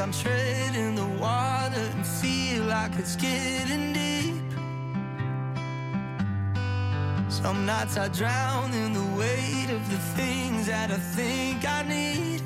I'm treading the water and feel like it's getting deep. Some nights I drown in the weight of the things that I think I need.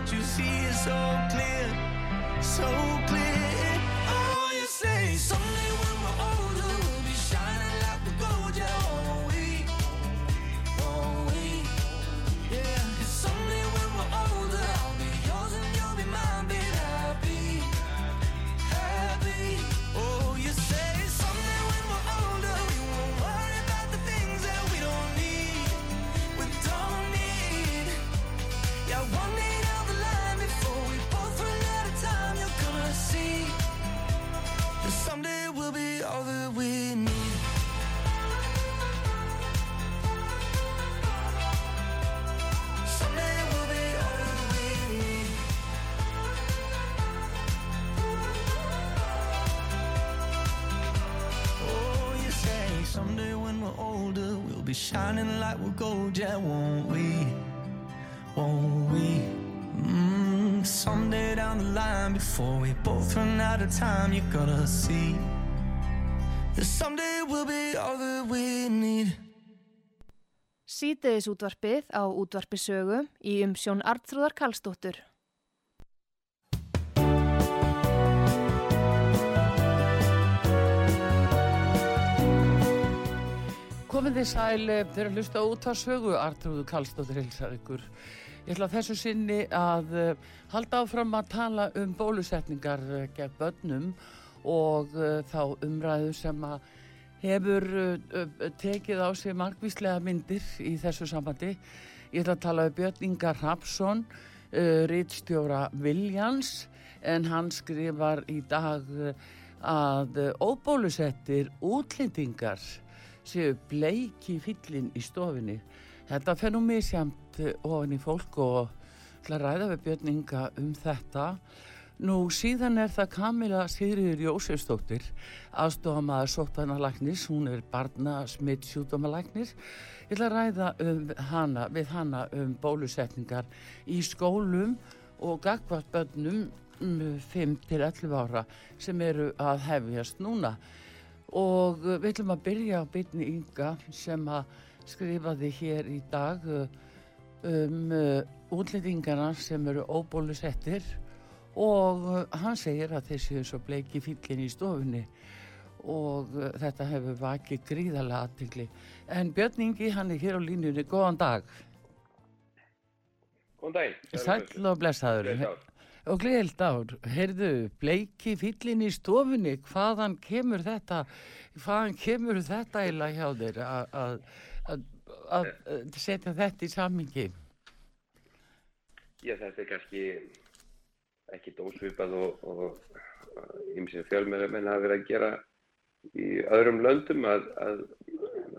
What you see is so clear, so clear. be shining like we're gold, yeah, won't we? Won't we? Mm, someday down the line, before we both run out of time, you're gonna see that someday we'll be all that we need. Sýteðis útvarpið á útvarpisögu í umsjón Artrúðar Kallstóttur. Komið þið sæl eh, þegar að hlusta út á sögu Artrúðu Kallstóttir hilsar ykkur. Ég ætla þessu sinni að uh, halda áfram að tala um bólusetningar uh, gegn börnum og þá umræðu sem að hefur tekið á sig margvíslega myndir í þessu sambandi. Ég ætla að tala um Björn Ingar Rapsson, rítstjóra Viljans, en hann skrifar í dag að óbólusettir útlendingar séu bleiki fyllin í stofinni. Þetta fer nú misjamt ofan í fólk og að ræða við Björn Inga um þetta. Nú síðan er það Kamila Sigriður Jósefsdóttir, aðstofamaður sóttanalagnis, hún er barna smitt sjúdómalagnis. Ég ætla að ræða um hana, við hana um bólusetningar í skólum og gagvart börnum 5-11 ára sem eru að hefjast núna og uh, við ætlum að byrja á byrni Inga sem að skrifaði hér í dag uh, um uh, útlendingarna sem eru óbólusettir og hann segir að þeir séu svo bleiki fílinn í stofunni og þetta hefur vakið gríðarlega aðtikli. En Björn Ingi, hann er hér á línunni, góðan dag. Góðan dag. Sæll og blessaður. Og gleðild ár, heyrðu, bleiki fyllin í stofunni, hvaðan kemur þetta, hvaðan kemur þetta eiginlega hjá þér að setja þetta í samingi? Já, þetta er kannski ekki dósvipað og, og ymsið fjölmennum en hafa verið að gera í öðrum löndum að, að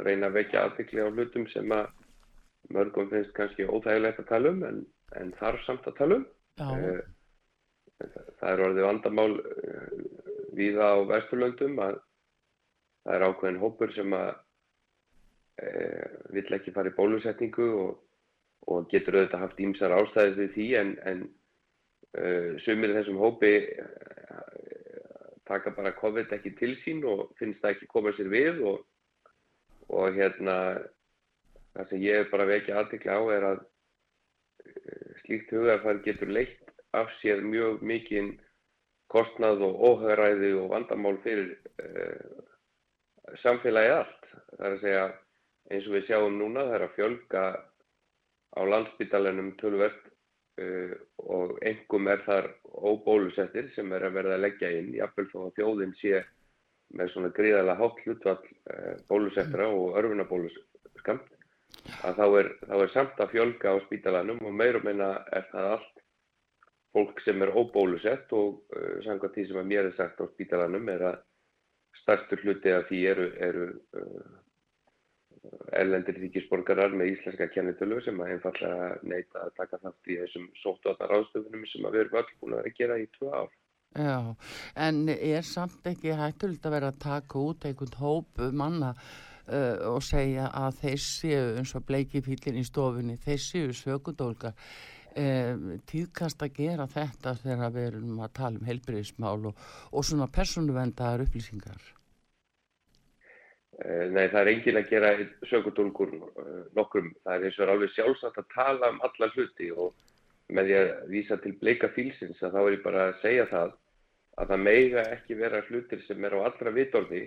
reyna að vekja aðbyggli á hlutum sem að mörgum finnst kannski óþægilegt að tala um en, en þarf samt að tala um. Já. Það er orðið vandamál uh, víða á vesturlöndum að það er ákveðin hópur sem að uh, vill ekki fara í bólusetningu og, og getur auðvitað haft ímsar ástæðis við því en, en uh, sumir þessum hópi taka bara COVID ekki til sín og finnst það ekki koma sér við og, og hérna það sem ég bara vekja aðtikla á er að slíkt hugarfær getur leitt af sér mjög mikinn kostnað og óhagræði og vandamál fyrir uh, samfélagið allt. Það er að segja eins og við sjáum núna það er að fjölga á landsbytalenum tölvert uh, og engum er þar óbólusettir sem er að verða að leggja inn. Jáfnvel þó að þjóðin sé með svona gríðarlega hátt hlutvall uh, bólusettra og örfunabóluskamt að þá er, þá er samt að fjölga á spítalanum og meir og minna er það allt fólk sem er óbólusett og uh, samkvæmt því sem að mér er sagt á spítalanum er að starftur hluti af því eru, eru uh, erlendir ríkisborgarar með íslenska kennitölu sem að einfallega neyta að taka þátt í þessum sóttuðarnar ástöfunum sem að við erum öll búin að gera í tvö ár. Já, en er samt ekki hættult að vera að taka út einhvern hóp manna uh, og segja að þeir séu eins og bleiki fílinn í stofunni, þeir séu sökundólkar eh, tíðkast að gera þetta þegar við erum að tala um heilbyrðismál og, og svona persónuvendaðar upplýsingar? Eh, nei, það er engin að gera sökutólkur eh, nokkrum. Það er eins og er alveg sjálfsagt að tala um alla hluti og með því að vísa til bleika fílsins að þá er ég bara að segja það að það meiga ekki vera hlutir sem er á allra vitorði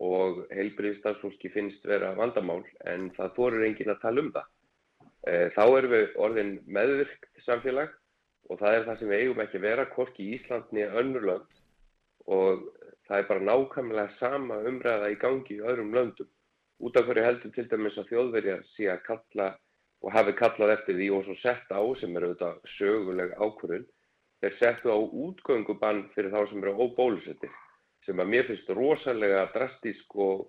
og heilbyrðistafsfólki finnst vera vandamál en það þorir engin að tala um það. Eh, þá erum við orðin meðvirkt samfélag og það er það sem við eigum ekki að vera hvorki í Íslandni önnur lönd og það er bara nákvæmlega sama umræða í gangi í öðrum löndum. Út af hverju heldur til dæmis að þjóðverjar sé að kalla og hafi kallað eftir því og svo sett á sem eru auðvitað söguleg ákvörðun þeir settu á útgöngubann fyrir þá sem eru óbólusettir sem að mér finnst rosalega drastísk og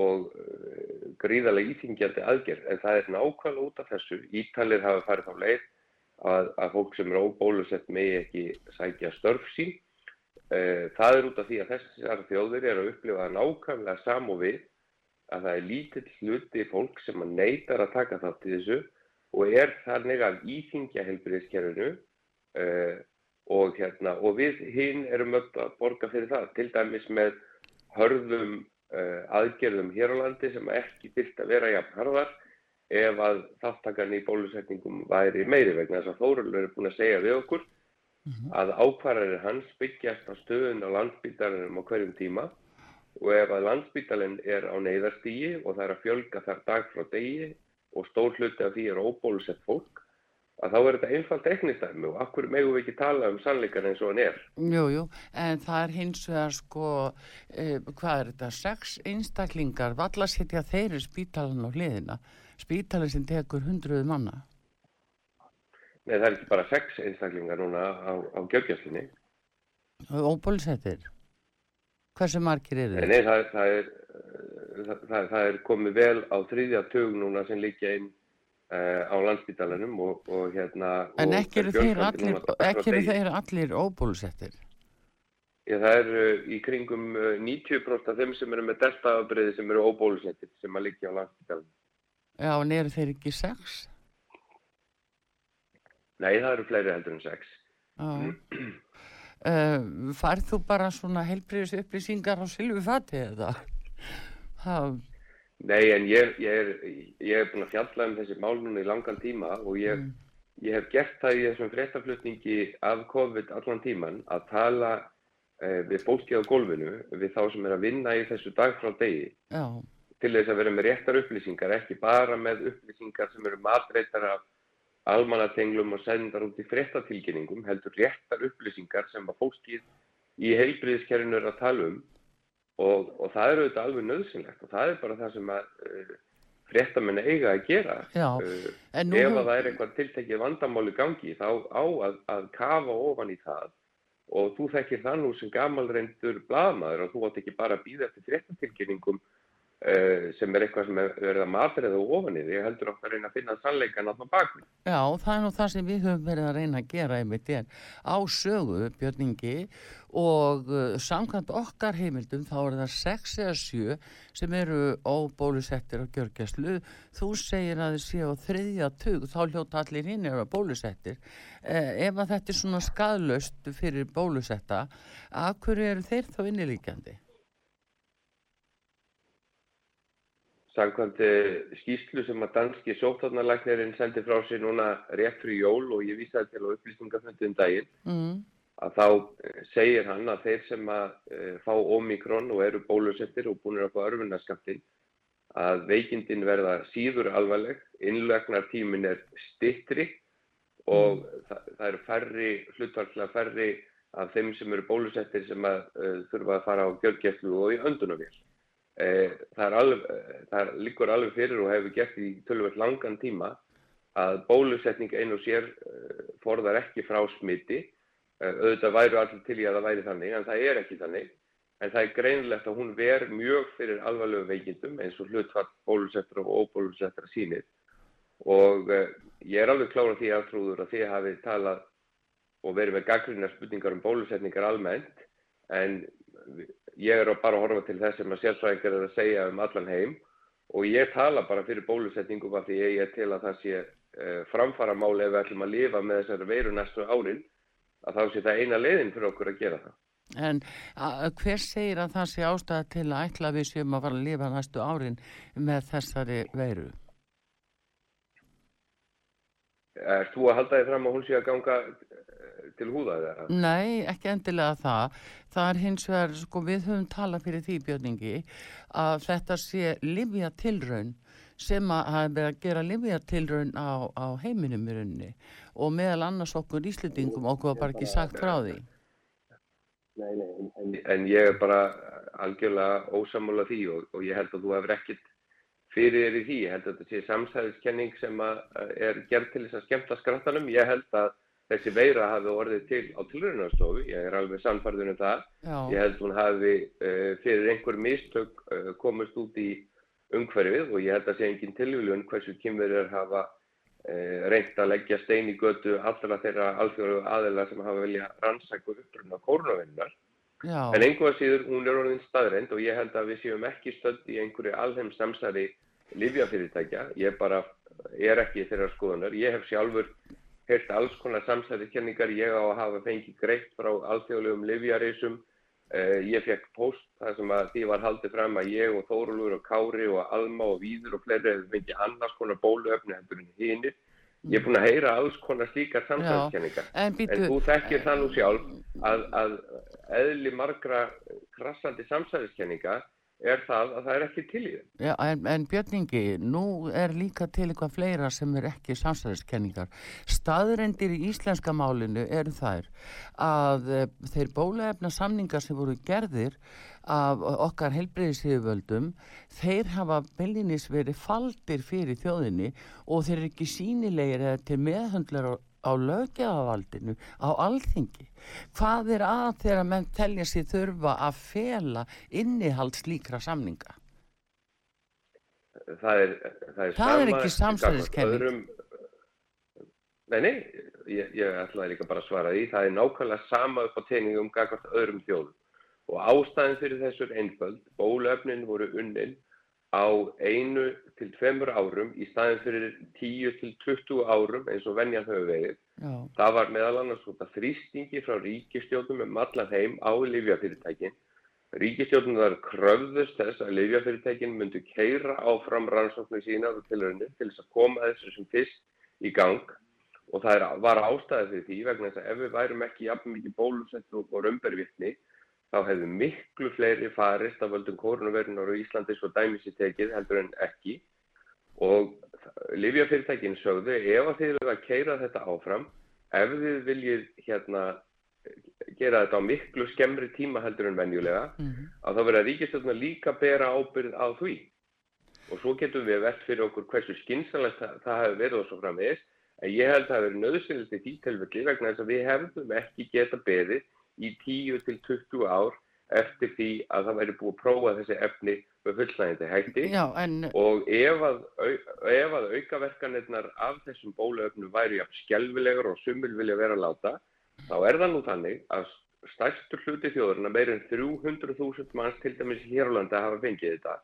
og uh, gríðarlega íþingjandi aðgerð. En það er nákvæmlega út af þessu. Ítalir hafa farið þá leið að, að fólk sem er óbólusett megi ekki sækja störf sín. Uh, það er út af því að þessar þjóðir er að upplifa nákvæmlega sam og við að það er lítill hluti fólk sem að neytar að taka þátt í þessu og er þannig að íþingja helbriðskerfinu uh, og, hérna, og við hinn erum öll að borga fyrir það, til dæmis með hörðum aðgerðum hér á landi sem ekki þyrst að vera jafn harðar ef að þáttakarni í bólusetningum væri meiri vegna þess að Þóruldur er búin að segja við okkur að ákvarðanir hans byggjast á stöðun á landsbítalinum á hverjum tíma og ef að landsbítalinn er á neyðarstígi og það er að fjölga þar dag frá degi og stór hluti af því er óbólusett fólk, að þá er þetta einfalt eknistæmi og akkur megum við ekki tala um sannleikar eins og hann er. Jú, jú, en það er hins vegar sko, eh, hvað er þetta, sex einstaklingar, valla setja þeir í spítalan á hliðina, spítalinn sem tekur hundruð manna. Nei, það er ekki bara sex einstaklingar núna á, á gjörgjastlinni. Óbólusettir. Hversu margir eru Nei, þeir? nei það, það, er, það, það, er komið vel á þriðja tug núna sem liggja inn uh, á landsbítalanum og, og hérna... En ekki eru þeir allir, ekki eru þeir allir óbólusettir. Já, það er uh, í kringum uh, 90% af þeim sem eru með deltaafbreyði sem eru óbólusettir sem að liggja á landsbítalanum. Já, en eru þeir ekki sex? Nei, það eru fleiri heldur en sex. Já. Uh, færð þú bara svona heilbriðis upplýsingar á silfufati eða? Það, Nei, en ég, ég, er, ég er búin að fjalla um þessi mál núna í langan tíma og ég, Mm. ég hef gert það í þessum fréttaflutningi af COVID allan tíman að tala eh, við fólki á gólfinu, við þá sem er að vinna í þessu dag frá degi já, til þess að vera með réttar upplýsingar, ekki bara með upplýsingar sem eru matreitar af almannatenglum og sendar út í fréttatilkynningum, heldur réttar upplýsingar sem að fólkið í heilbriðiskerfinu er að tala um og, og það er auðvitað alveg nöðsynlegt og það er bara það sem að uh, fréttamenn eiga að gera. Uh, ef að það er eitthvað tiltekið vandamál í gangi þá á að, að kafa ofan í það og þú þekkir það nú sem gamalreyndur blaðmaður og þú átt ekki bara að býða eftir fréttatilkynningum sem er eitthvað sem er verið að matriða ofan í því, heldur okkar að reyna að finna sannleikan á bakvið. Já, það er nú það sem við höfum verið að reyna að gera einmitt er á sögu Björningi og uh, samkvæmt okkar heimildum þá er það 6 eða 7 sem eru óbólusettir á gjörgjæslu. Þú segir að þið séu á þriðja tug, þá hljóta allir hinn eru bólusettir. Eh, ef að þetta er svona skadlaust fyrir bólusetta, af hverju eru þeir þá innilíkjandi? Samkvæmt eh, skýslu sem að danski sóttvarnalæknirinn sendi frá sér núna rétt fyrir jól og ég vísaði til á upplýsingaföndi um daginn Mm. að þá eh, segir hann að þeir sem að uh, fá omikron og eru bólusettir og búinir að fá örfunarskaptin að veikindin verða síður alvarleg, innlegnartímin er stittri og það, það eru færri, hlutvarslega færri af þeim sem eru bólusettir sem að uh, þurfa að fara á gjörgæslu og í öndunavél. Uh, það, er alveg, uh, það líkur alveg fyrir og hefur gert í tölvöld langan tíma að bólusetning ein og sér uh, forðar ekki frá smiti. Eh, auðvitað væru allir til í að það væri þannig en það er ekki þannig. En það er greinilegt að hún ver mjög fyrir alvarlegu veikindum eins og hlutfall bólusettra og óbólusettra sínir og ég er alveg klára því aftrúður að þið hafið talað og verið með gaggrinnar spurningar um bólusetningar almennt en ég er bara að horfa til þess sem að sérfræðingar er að segja um allan heim og ég tala bara fyrir bólusetningum af því ég er til að það sé uh, framfara máli ef við ætlum að lifa með þessari veiru næstu árin að þá sé það eina leiðin fyrir okkur að gera það. En hver segir að það sé ástæða til að ætla við séum að fara að lifa næstu árin með þessari veiru? Er þú að halda þig fram að hún sé að ganga eh, til húða eða? Nei, ekki endilega það. Það er hins vegar, sko, við höfum talað fyrir því björningi að þetta sé livja tilraun sem að hafa verið að gera livja tilraun á, á heiminum í rauninni og meðal annars okkur íslendingum okkur var bara ekki sagt frá því. Nei, nei. En, en ég er bara algjörlega ósamála því og, og ég held að þú hefur ekkit fyrir þér í því. Ég held að þetta sé samsæðiskenning sem er gerð til þess að skemmta skrattanum. Ég held að þessi veira hafi orðið til á tilraunastofu. Ég er alveg sannfærður um það. Já, Ég held hún hafi uh, fyrir einhver mistök uh, komist út í umhverfið og ég held að sé engin tilvíljun hversu kynverjar hafa uh, reynt að leggja stein í götu allra þeirra alþjóðu aðeila sem hafa vilja rannsæku uppruna kórnavinnar. já, En einhvað síður hún er orðin staðreind og ég held að við séum ekki stödd í einhverju alheim samsæri livjafyrirtækja. Ég bara er ekki þeirra skoðunar. Ég hef sjálfur heyrt alls konar samsæðiskenningar. Ég á að hafa fengið greitt frá alþjóðlegum livjarisum. Uh, ég fekk post þar sem að því var haldið fram að ég og Þórólfur og Kári og Alma og Víður og fleiri hefur fengið annars konar bóluefni heldur en hinir. Ég er búin að heyra alls konar slíkar samsæðiskenningar. En En þú þekkir það nú sjálf að, að eðli margra krassandi samsæðiskenninga er það að það er ekki til í þeim. Já, en, en Björn Ingi, nú er líka til eitthvað fleira sem er ekki samstæðiskenningar. Staðrendir í íslenska málinu eru þær að e, þeir bólaefna samningar sem voru gerðir af okkar helbreyðisíðuvöldum, þeir hafa beilinnis verið faldir fyrir þjóðinni og þeir eru ekki sínilegir eða til meðhöndlar á, á löggjafavaldinu, á alþingi. Hvað er að þegar menn telja sér þurfa að fela innihald slíkra samninga? Það er, það er, Það er ekki öðrum- Nei, nei, ég, ég ætlaði líka bara að svara því. Það er nákvæmlega sama upp á teiningum gagvart öðrum þjóðum. Og ástæðin fyrir þessu er einföld. Bóluefnin voru unnin á einu til tveimur árum í staðin fyrir 10 til 20 árum eins og venjan höfðu verið. Já, Það var meðal annars út af þrýstingi frá ríkistjóðum um allan heim á livjafyrirtækin. Ríkistjóðum þar kröfðust þess að livjafyrirtækin myndu keira áfram rannsóknu sína og tilhörinu til þess að koma þessu sem fyrst í gang og það er, var ástæði fyrir því vegna þess að ef við værum ekki jafn mikið bólusett og römbervittni þá hefðu miklu fleiri farist af völdum koronavirunar á Íslandi svo dæmis í tekið heldur en ekki. Og livjafyrirtækin sögðu ef að þið að keira þetta áfram ef þið viljið hérna gera þetta á miklu skemmri tíma heldur en venjulega mhm. að þá verða ríkistölduna líka bera ábyrð á því. Og svo getum við velt fyrir okkur hversu skynsalegt það, það hefur verið og svo framvegis. En ég held að það hefur nöðsynlegt í því tilfelli vegna þess að við hefðum ekki geta beðið í 10 til 20 ár eftir því að það væri búið að prófa þessi efni með fullnægindi hætti. Já, en og ef að, ef að aukaverkanirnar af þessum bóluöfnum væri jafn skelvilegur og sumil vilja vera láta, þá er það nú þannig að stærstur hluti þjóðurna, meir en 300.000 manns til dæmis hér á landi hafa fengið þetta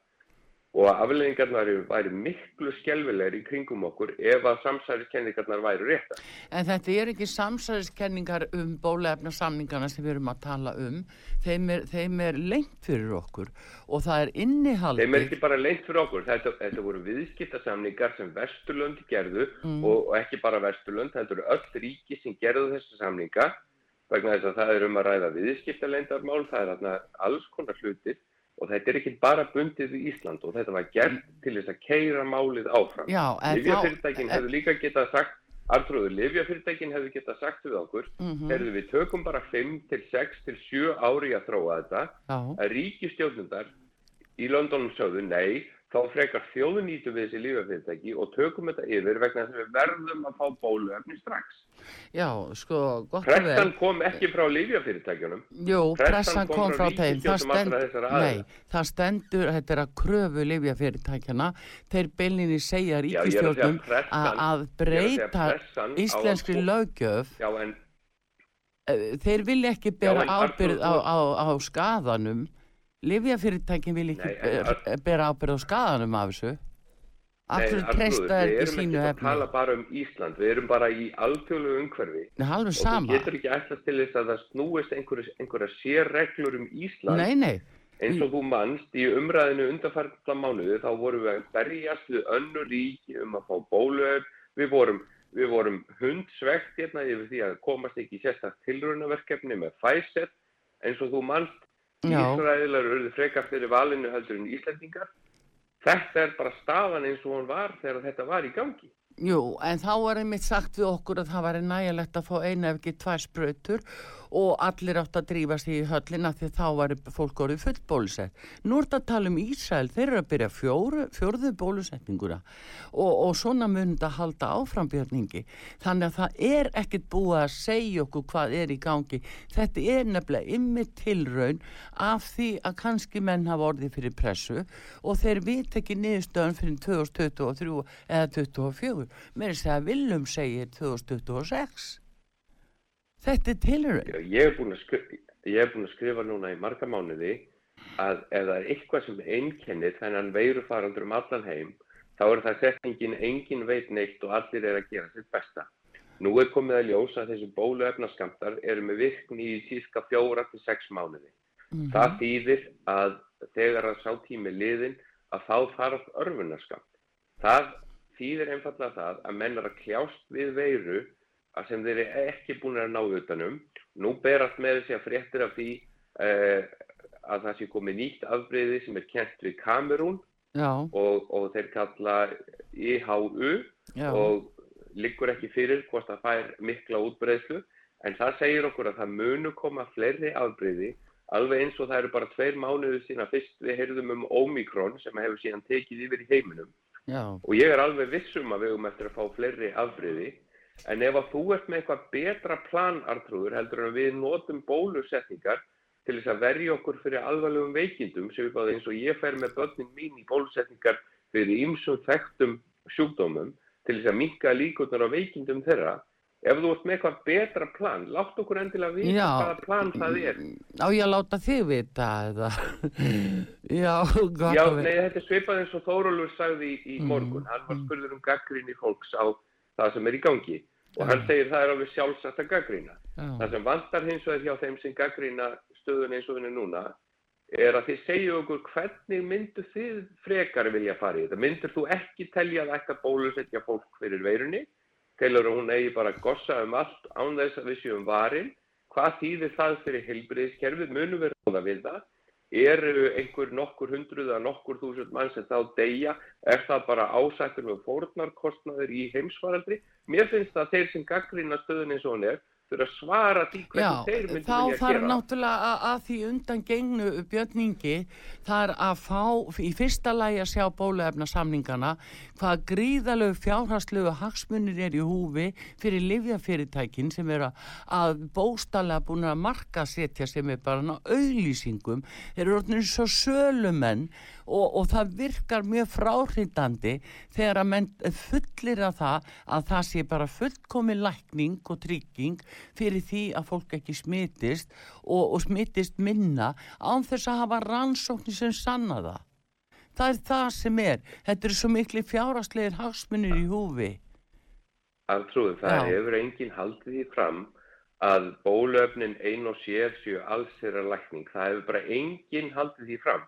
og að afleðingarnar væri, miklu skelvilegur í kringum okkur ef að samsæriskenningarnar væri réttar. En þetta er ekki samsæðiskenningar um bólefna samningana sem við erum að tala um. Þeim er, þeim er lengt fyrir okkur og það er innihaldi. Þeim er ekki bara leint fyrir okkur, þetta, þetta voru viðskiptasamningar sem Vesturlönd gerðu Mm. og, og ekki bara Vesturlönd, þetta eru öll ríki sem gerðu þessu samninga vegna þess að það er um að ræða viðskiptaleindarmál, það er alls konar hlutir og þetta er ekki bara bundið við Ísland og þetta var gert til þess að keira málið áfram. Já, en Livjafyrirtækin þá... hefðu líka getað sagt, Artrúður, Livjafyrirtækin hefðu getað sagt við okkur, Mhm, heyrðu við tökum bara 5 til 6 til 7 ári að þróa þetta. Já, að ríkistjórnundar í Londonum sögðu nei, þá frekar þjóðunýtu við þessi lífafyrirtæki og tökum þetta yfir vegna þess að við verðum að fá bóluefni strax. já, sko, gott og Pressan vel. kom ekki frá lífafyrirtækjunum. Jú, pressan pressan kom kom frá frá þeim. Það stend-. Nei, það stendur, þetta er að kröfu lifjafyrirtækjana. Þeir beilinni segja Já, ríkistjórnum pressan- að, breyta pressan á- íslenskri löggjöf. Já, en Eh, Þeir vilja ekki bera en Arnþór, ábyrð á, þú- á, á skaðanum. Livjafyrirtækin vil ekki Nei, Ar- bera ábyrð á skaðanum af þessu. Akkur treysta er við ekki erum sínu ekki að tala bara um Ísland, við erum bara í alþjóðlegu umhverfi. Nei, alveg Og þú sama. getur ekki ætlast til þess að það snúist einhverja, einhverja sérreglur um Ísland Nei, nei. eins og þú mannst í umræðinu undarfærda mánuði þá vorum við að berjast við önnur ríki um að fá bóluöf við vorum, við vorum hundsvegt hérna yfir því að komast ekki í sérstak tilraunaverkefni með Pfizer eins og þú mannst. Ísraelar urðu frekar fyrir valinu heldur en Íslandingar þetta er bara staðan eins og hún var þegar þetta var í gangi. Jú, en þá var einmitt sagt við okkur að það væri nægilegt að fá eina ef ekki tvær sprautur og allir átt að drífa sig í höllina því þá var fólk orðið full bólusett. Nú er þetta að tala um Ísrael, þeir eru að byrja fjóru, fjórðu bólusetninguna og, og svona mun þetta halda áfram björningi. Þannig að það er ekkit búið að segja okkur hvað er í gangi. Þetta er nefnilega ymmið tilraun af því að kannski menn hafa orðið fyrir pressu og þeir vit ekki niðurstöðan fyrir 2023 eða 2024. Mér er að segja að Willum segir 2026. Þetta er. Já, ég er búin að skrifa, ég búin að skrifa núna í marga mánuði að ef það er eitthvað sem einkennir þennan veirufarandur um allan heim þá er það setningin engin veit neitt og allir er að gera sitt besta. Nú er komið að ljósa að þessi bóluefnaskamtar eru með virkni í síska fjóra til sex mánuði. Mhm. Það þýðir að þegar að sá tími liðin að þá þarf örfunarskamt. Það þýðir einfallega það að menn er að kljást við veiru sem þeir eru ekki búin að ná utanum. Nú berast með þessi að fréttir af því eh, að það sé komið nýtt afbreyði sem er kent við Kamerún og, og þeir kalla IHU já, og liggur ekki fyrir hvort það fær mikla útbreyðslu en það segir okkur að það munu koma fleiri afbreyði alveg eins og það eru bara tveir mánuðu sína fyrst við heyrðum um Omikron sem hefur síðan tekið yfir í heiminum. Já, og ég er alveg vissum að við höfum eftir að fá fleiri afbreyði en ef að þú ert með eitthvað betra plan Artrúður heldur en að við notum bólusetningar til þess að verja okkur fyrir alvarlegum veikindum sem við báðum eins og ég fer með börnin mín í bólusetningar fyrir ýmsum þekktum sjúkdómum til þess að minka líkurnar á veikindum þeirra ef þú ert með eitthvað betra plan látt okkur endilega vita Já. hvaða plan það er á ég að láta þig vita já, gott Já, að nei, þetta er svipað eins og Þórólfur sagði í, í Mm, morgun. Hann var mm. spurður um gaggrinni fólks á það sem er í gangi. Og hann segir það er alveg sjálfsagt að gaggrina. Já. Það sem vantar hins vegar hjá þeim sem gaggrina stöðun eins og henni núna er að þið segju okkur hvernig myndur þið frekar vilja fara í þetta. Myndur þú ekki telja að ætta bólusetja fólk fyrir veirunni? Telur að hún eigi bara að gossa um allt án þess að við séum varin? Hvað þýðir það fyrir heilbriðiskerfið? Munum við ráða við það? Eru einhver nokkur hundruð eða nokkur þúsund mann sem þá deyja, er það bara ásættur með fórnarkostnaður í heimsvaraldri? Mér finnst það að þeir sem gaggrina stöðun eins og hann er, þurfa að svara því hvernig þeir myndu þá vilja þarf gera. náttúrulega að, að því undan gengnu björningi það er að fá í fyrsta lagi að sjá bóluefna samningana hvað gríðalegu fjárhastlegu hagsmunir er í húfi fyrir livjafyrirtækin sem eru að bóstalega búin að marka setja sem er bara auðlýsingum þeir eru orðinir svo sölumenn og, og það virkar mjög fráhrindandi þegar að menn fullir að það að það sé bara fullkomi lækning og trygging fyrir því að fólk ekki smitist og, og smitist minna án þess að hafa rannsóknir sem sanna það. Það er það sem er. Þetta eru svo miklu fjáraslegir hagsmunir í húfi. Arnþrúður, það Já. hefur enginn haldið því fram að bóluefnin ein og sér séu alls þeirra lækning. Það hefur bara enginn haldið því fram.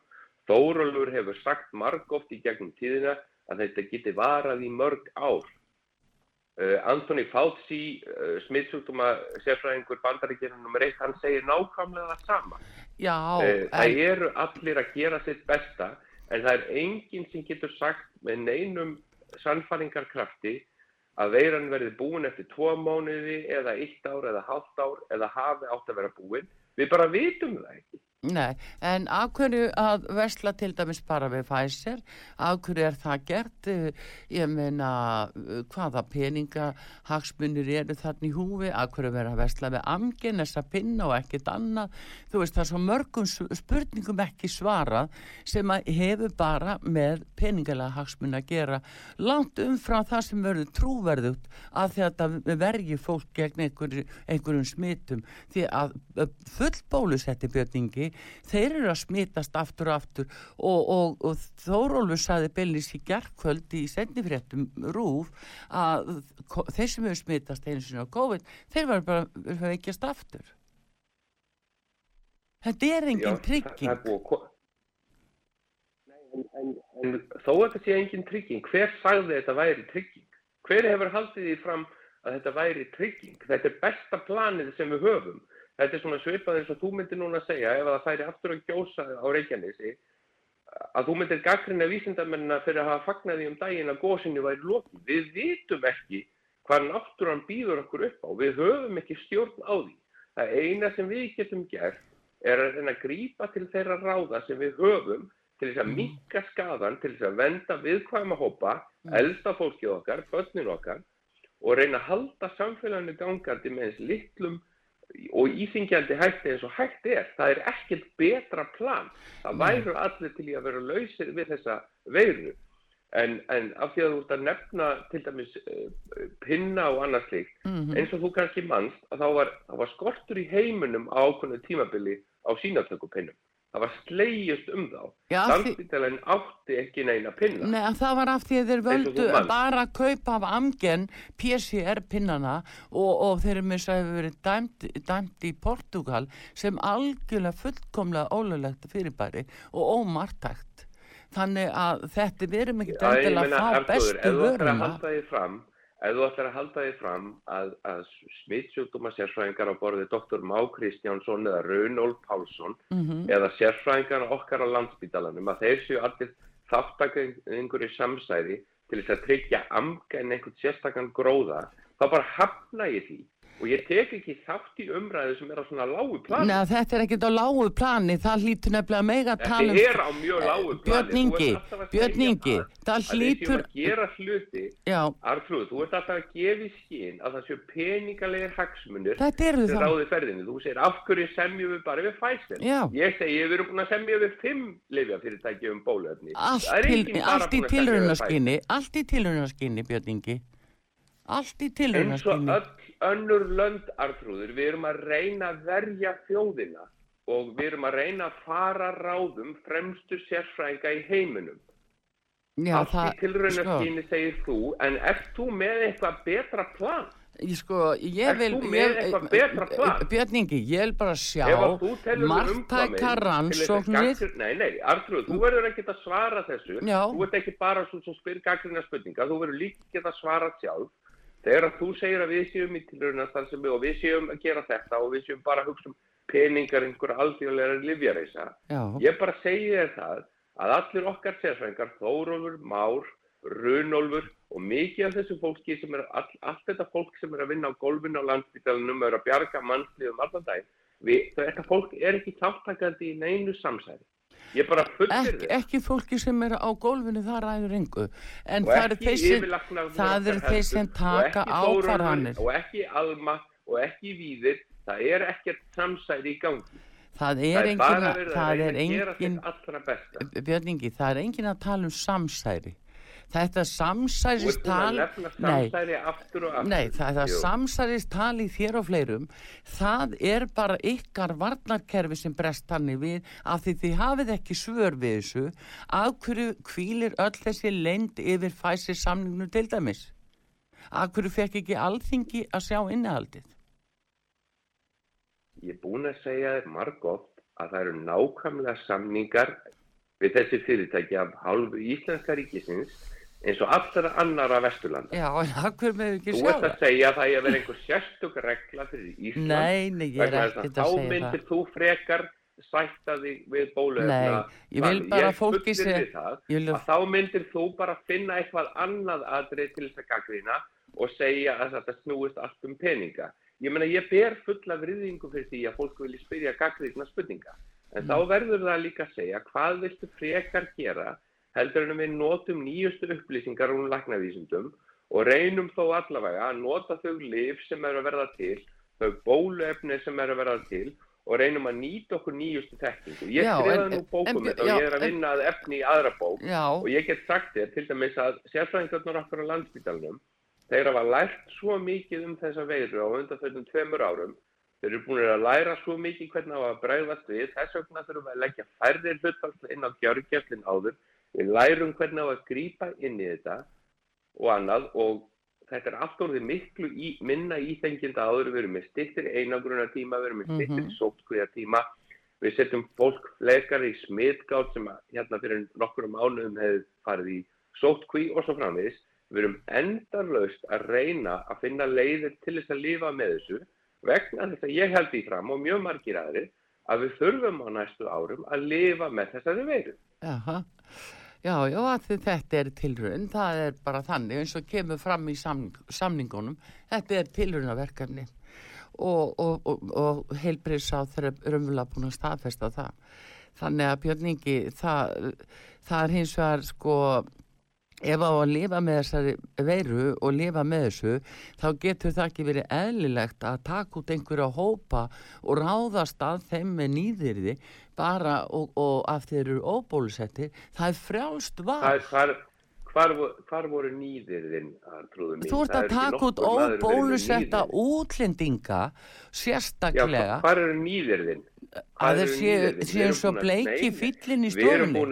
Þórólfur hefur sagt margóft í gegnum tíðina að þetta geti varað í mörg ár. Uh, Anthony Fauci, uh, smittsjúkdóma sérfræðingur bandaríkjörnum nummer eitt, hann segir nákvæmlega það sama. Já, Uh, það eru allir að gera sitt besta en það er enginn sem getur sagt með neinum sannfæringarkrafti að veiran verði búin eftir tvo mánuði eða eitt ár eða hálft ár eða hafi átt að vera búin. Við bara vitum það ekki. Nei, en hverju að vesla til dæmis bara við Pfizer, hverju er það gert? Eh, Ég meina, eh, hvaða peninga hagsmunir eru þarna í húfi, hverju vera að vesla við amgin, þessa pinna og ekkert annað. Þú veist, það er svo mörgum spurningum ekki svarað sem að hefur bara með peningalega hagsmun að gera langt umfram það sem verður trúverðugt að þetta vergi fólk gegn einhver, einhverjum smitum því að uh, full bólusetti bjötningi þeir eru að smitast aftur og aftur og, og, og Þórólfur saði Bellis í gerkvöld í sendifréttum rúf að þeir sem hefur smitast einu sinni á COVID þeir var bara veikjast aftur Þetta er engin trygging að en, en, en þó að þetta sé engin trygging, hver sagði þetta væri trygging? Hver hefur haldið því fram að þetta væri trygging? Þetta er besta planið sem við höfum. Þetta er svona svipað eins og þú myndir núna að segja ef að það færi aftur að gjósa á Reykjanesi að þú myndir gaggrina vísindamennina fyrir að hafa fagnaði um daginn að gósinu væri lokið. Við vitum ekki hvað náttúran býður okkur upp á. Við höfum ekki stjórn á því. Það eina sem við getum gert er að reyna að grípa til þeirra ráða sem við höfum til þess að minka skadan, til þess að venda viðkvæma hópa, elsta fólkið okkar, börnin okkar og reyna að halda samfélaginu gangandi með eins litlum og íþingjandi hætti eins og hægt er. Það er ekkert betra plan. Það væru allir til í að vera lausir við þessa veiru. En, en af því að þú ert að nefna til dæmis uh, pinna og annað slíkt, Mhm. eins og þú kannski mannst að þá var, þá var skortur í heiminum á ákveðnu tímabili á sínatökupinnum. Það var slegist um þá. Já, því- Landspítalinn átti ekki neina pinna. Nei, að það var af því að þeir völdu bara að kaupa af Amgen PCR-pinnana og, og þeir með þess að hefur verið dæmt, dæmt í Portugal sem algjörlega fullkomlega ólulegt fyrirbæri og ómartækt. Þannig að þetta við erum ekki Já, ég endilega meina, að fá Arnþór, bestu ef þú ætlar að vöruna. halda því fram, ef þú ætlar að halda því fram að, að smittsjúkdóma sérfræðingar á borði Dr. Má Kristjánsson eða Runolf Pálsson Mhm. eða sérfræðingar okkar á landsbítalanum að þeir séu allir þáttakengur í samsæði til þess að tryggja amgen einhvern sérstakann gróða, þá bara hafna ég því. Og ég tek ekki þátt í umræðu sem er á svona lágu plani. Nei, þetta er ekkert á lágu plani, það hlýtur nefnilega mega að tala um... Þetta er á mjög lágu plani. Björn Ingi, alltaf Björn Ingi, það að við hlýtur... séum að gera hluti Já, Artrúð, þú ert alltaf að gefa í skinn að það séu peningalegir hagsmunir þetta það. ráði ferðinu. Þú segir af hverju semjum við bara við. Já. Ég segi við erum búin að semja við fimm lifjafyrirtæki um bóluefni. Allt, Það er til, í tilraunaskinni, allt í tilraunaskinni, Björn Ingi. Allt í Pfizer. Eins og öll önnur lönd Artrúður, við erum að reyna að verja þjóðina og við erum að reyna að fara ráðum fremstu sérfræðinga í heiminum. Já, Allt í tilraunaskinni segir þú, en ert þú með eitthvað betra plan? Ég sko, ég vil... þú með eitthvað betra plan? Björn Ingi, ég vil bara sjá þig margtæka rannsóknir. Nei, nei, Artrúð, þú verður ekki að svara þessu. Já. Þú ert ekki bara svo sem spyr gaggrina spurninga, þú verður líka ekki að svara sjálf. Þegar þú segir að við séum í tilraunastansemi og við séum að gera þetta og við séum bara að hugsa um peningar einhverja alþjóðlega livjareisa. Já, Ég bara segi þér það að allir okkar sérfræðingar, Þórólfur, Már, Runólfur og mikið af þessu fólki sem er, all, allt þetta fólk sem er að vinna á gólfinu á landsbytalanum og er að bjarga mannslíðum allan daginn, við, þetta fólk er ekki þáttakandi í neinu samsæði. Ég bara fullir ekki, ekki fólki sem er á gólfinu það ræður engu. En og það eru þeir sem, það eru þeir sem taka ákvarðanir. og ekki Alma og ekki Víðir, það er ekkert samsæði í gangi. Það Það er er engin, það er engin, sitt allra besta. Björn Ingi, það er engin að tala um samsæri. Þetta samsæristal, nei, nei, Jú. samsæristal í þér og fleirum, það er bara ykkar varnarkerfi sem brest þannig við af því þið hafið ekki svör við þessu, af hverju kvílir öll þessi leynd yfir fæsir samningnu til dæmis? Af hverju fekk ekki alþingi að sjá innihaldið? Ég er búin að segja þér margótt að það eru nákvæmlega samningar við þessi fyrirtæki af hálfu Íslenska ríkisins eins og allra annara vesturlanda. Já, en af hverju með ekki Þú sjá ert að það? segja að það er að vera einhver sérstök regla fyrir Ísland. Nei, nei, ég er ekkert Þá að segja myndir það. þú frekar sætta þig við bóluefna. Nei, ég vil bara Það, ég vil þá myndir þú bara finna eitthvað annað aðrið til þess að gaggrina og segja að þetta snúist allt um peninga. Ég meina, ég ber fulla vriðingu fyrir því að fólk vilja spyrja gaggrina spurninga. En þá verður það líka að segja hvað viltu frekar gera heldur en við notum nýjustu upplýsingar um læknavísundum og reynum þó allavega að nota þau lif sem eru að verða til, þau bóluefni sem eru að verða til og reynum að nýta okkur nýjustu þekkingu. Ég skrifaði nú bókum þetta og ég er að vinna að efni í aðra bók Já, og ég get sagt þér til dæmis að sérfræðingarnar okkar á landsbítalunum þeir hafa lært svo mikið um þessa veiru á undanfjöldum tveimur árum. Þeir eru búin að læra svo mikið hvernig á að bregðast við. Þess vegna þurfum við að leggja færðir hlutfall inn á gjörgjörlinn áður við lærum hvernig á að grípa inn í þetta og annað og þetta er allt orðið miklu í, minna íþengjenda áður við erum með stittir einangruna tíma við erum með stittir mm sótkvíða tíma við setjum fólk fleikar í smitgátt sem að, hérna fyrir nokkurum mánuðum hefur farið í sótkví og svo framvegis við erum endarlaust að reyna að finna leiðir til þess að lifa með þessu vegna þess að ég held í fram og mjög margir aðrir að við þurfum á næstu árum að lifa með þessari veiru. Jaha. Já, já, þetta er tilraun, það er bara þannig eins og kemur fram í samning, samningunum, þetta er tilraunaverkefni og, og, og, og heilbriðs á þeirra raunverulega búin að staðfesta það. Þannig að Björn Ingi, það, það er hins vegar sko, ef á að lifa með þessari veiru og lifa með þessu, þá getur það ekki verið eðlilegt að taka út einhverja hópa og ráðast að þeim með nýðirði bara og, og af þeir eru óbólusettir, það er frjálst val. Hvar, hvar, hvar, vo- hvar voru mín? Þú ert að taka út óbólusetta útlendinga Já, sérstaklega. hvar eru nýðirðin? að þeir séu, erum svo bleiki fýllin í stofunni.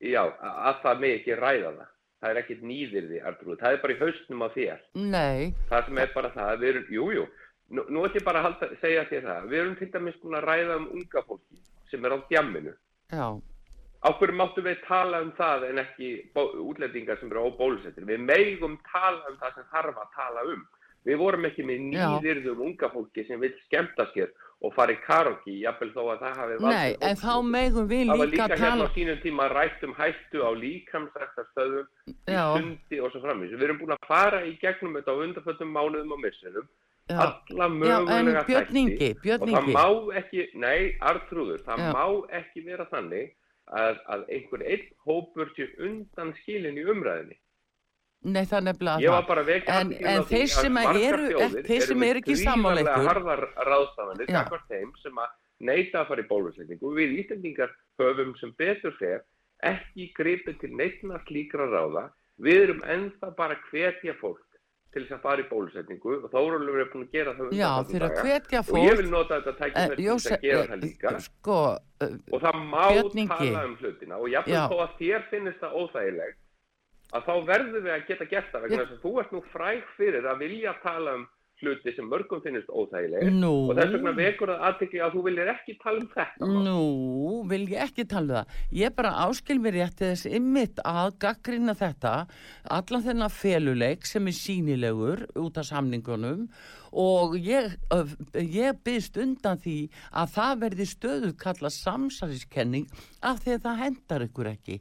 já, að það með ekki ræða það. Það er ekkit nýðirði, Artrúð. Það er bara í haustnum á þér. Nei, Það sem er bara það, við erum, jú, jú, nú, nú ætlum ég bara að halda, segja þér það. Við erum til dæmis búin að ræða um unga fólki sem er á djamminu. já, Á hverju máttum við tala um það en ekki útlendingar sem eru óbólusettir? Við megum tala um það sem þarf að tala um. Við vorum ekki með nýðirðum unga fólki sem vil skemmta sér og fara í karaoke, jafnvel þó að það hafi nei, en þá megum við Það var líka líka tala, hérna á sínum tíma rætt um hættu á líkamsræktarstöðum, í sundi og svo framins. Við erum búin að fara í gegnum þetta á undanföldum mánuðum og misserum, já, alla mögulega Björn og það má ekki, nei, Artrúður, það Já. má ekki vera þannig að, að einhver einn hópur sé undan skilin í umræðinni. nei það er nefnilega Ég var það. bara vekja En- en þeir sem eru þeir sem eru ekki sammála gríðarlega ykkur- harðar ráðstafanir gagnvart þeim sem að neita að fara í bólusetningu. Við Íslandingar höfum sem betur fer ekki gripið til neitna slíkra ráða. Við erum ennþá bara að hvetja fólk til þess að fara í bólusetningu og Þórólfur er búin að gera það Já, þeir að hvetja og ég fólk, vil nota þetta eh, tækifæri til þess að gera eh, það líka sko, eh, og það má Björn Ingi. tala um hlutina og jafnvel Já. þó að þér finnist það óþægilegt að þá verðum við að geta gert það vegna Ég- þess að þú ert nú fræg fyrir að vilja tala um hluti sem mörgum finnist óþægilegir nú, og þess vegna vekur það aðtekli að þú viljir ekki tala um þetta. Nú, vil ég ekki tala um það. Ég bara áskil mér rétt þess ymmit að gaggrina þetta, allan þennan feluleik sem er sínilegur út af samningunum og ég, ég byggst undan því að það verði stöðu kalla samsæliskenning af því að það hendar ykkur ekki.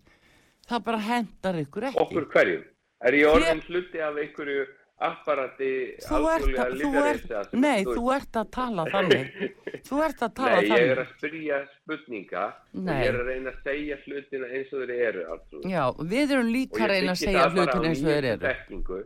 Það bara hendar ykkur ekki. okkur hverjum er ég orðin hluti af einhverju apparati Þú þú ert, sem nei, þú- þú ert að tala þannig. Þú ert að tala Nei, ég þannig. er að spyrja spurninga og ég er að reyna að segja hlutina eins og þeir eru Arnþrúður. Já, við erum líka að reyna að segja það bara á hlutin eins og þeir eru.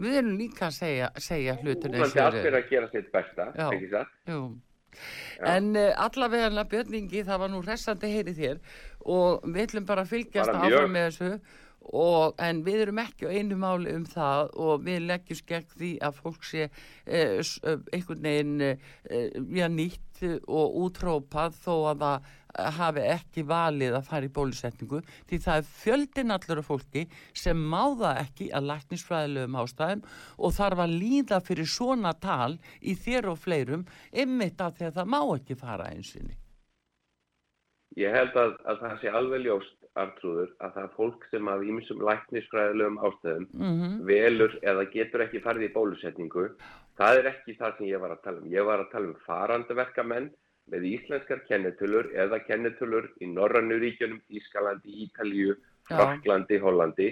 Við erum líka að segja, segja hlutin eins og allir þeir eru. að gera sitt besta, Já. ekki satt? Jú. Já. En uh, allavega Björningi, það var nú hressandi heyri þér og við ætlum bara að fylgjast áfram með þessu og, en við erum ekki á einu máli um það og við leggjum skegg því að fólk sé uh, einhvern veginn já, nýtt og útrópað þó að það eh, hafi ekki valið að fara í bólusetningu því það er fjöldin allur af fólki sem má það ekki að læknisfræðilegum ástæðum og þarf að líða fyrir svona tal í þér og fleirum ymmit af því að það má ekki fara einsinni. Ég held að, að það sé alveg ljóst, Artrúður, að það er fólk sem af ímsum læknisfræðilegum ástæðum Mm velur eða getur ekki farið í bólusetningu. Það er ekki það sem ég var að tala um. Ég var að tala um farandaverkamenn með íslenskar kennitölur eða kennitölur í Norrannu ríkjunum, Ískalandi, Ítalíu, Já. Fraklandi, Hollandi.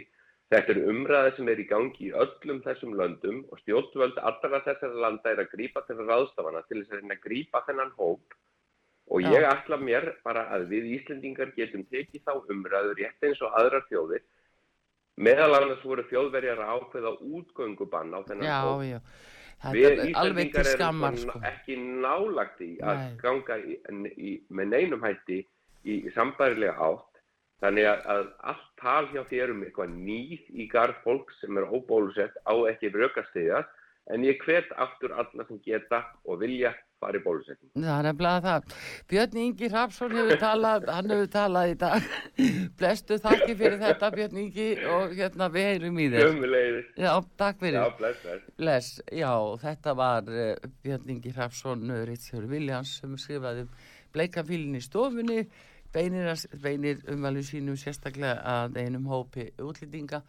Þetta er umræði sem er í gangi í öllum þessum löndum og stjórnvöld allra þessara landa er að grípa til ráðstafana til þess að að grípa þennan hóp og ég ætla mér bara að við Íslendingar getum tekið þá umræðu rétt eins og aðrar þjóðir meðal annars voru þjóðverjar að ákveða útgöngubann á þennan Já, hóp. já. Við er skammar, erum sko. ekki nálagt í að Nei. ganga í, í, með neinum hætti í sambærilega átt. Þannig að, að allt tal hjá þér um eitthvað nýð í garð fólk sem er óbólusett á ekki rökastiðjast en ég hvet aftur alla sem geta og vilja fara í bólusetning. Það er nefnilega það. Björn Ingi Hrafsson hefur talað, hann hefur talað í dag. Blestu þakki fyrir þetta Björn Ingi og hérna við heyrum í þér. Sömulegis. Já, takk fyrir. Já, bless, bless. Bless, já, þetta var uh, Björn Ingi Hrafsson, Ritþjóri Viljans sem skrifaði um bleikafílinn í stofunni, beinir, beinir umvælu sínum sérstaklega að einum hópi útlýtinga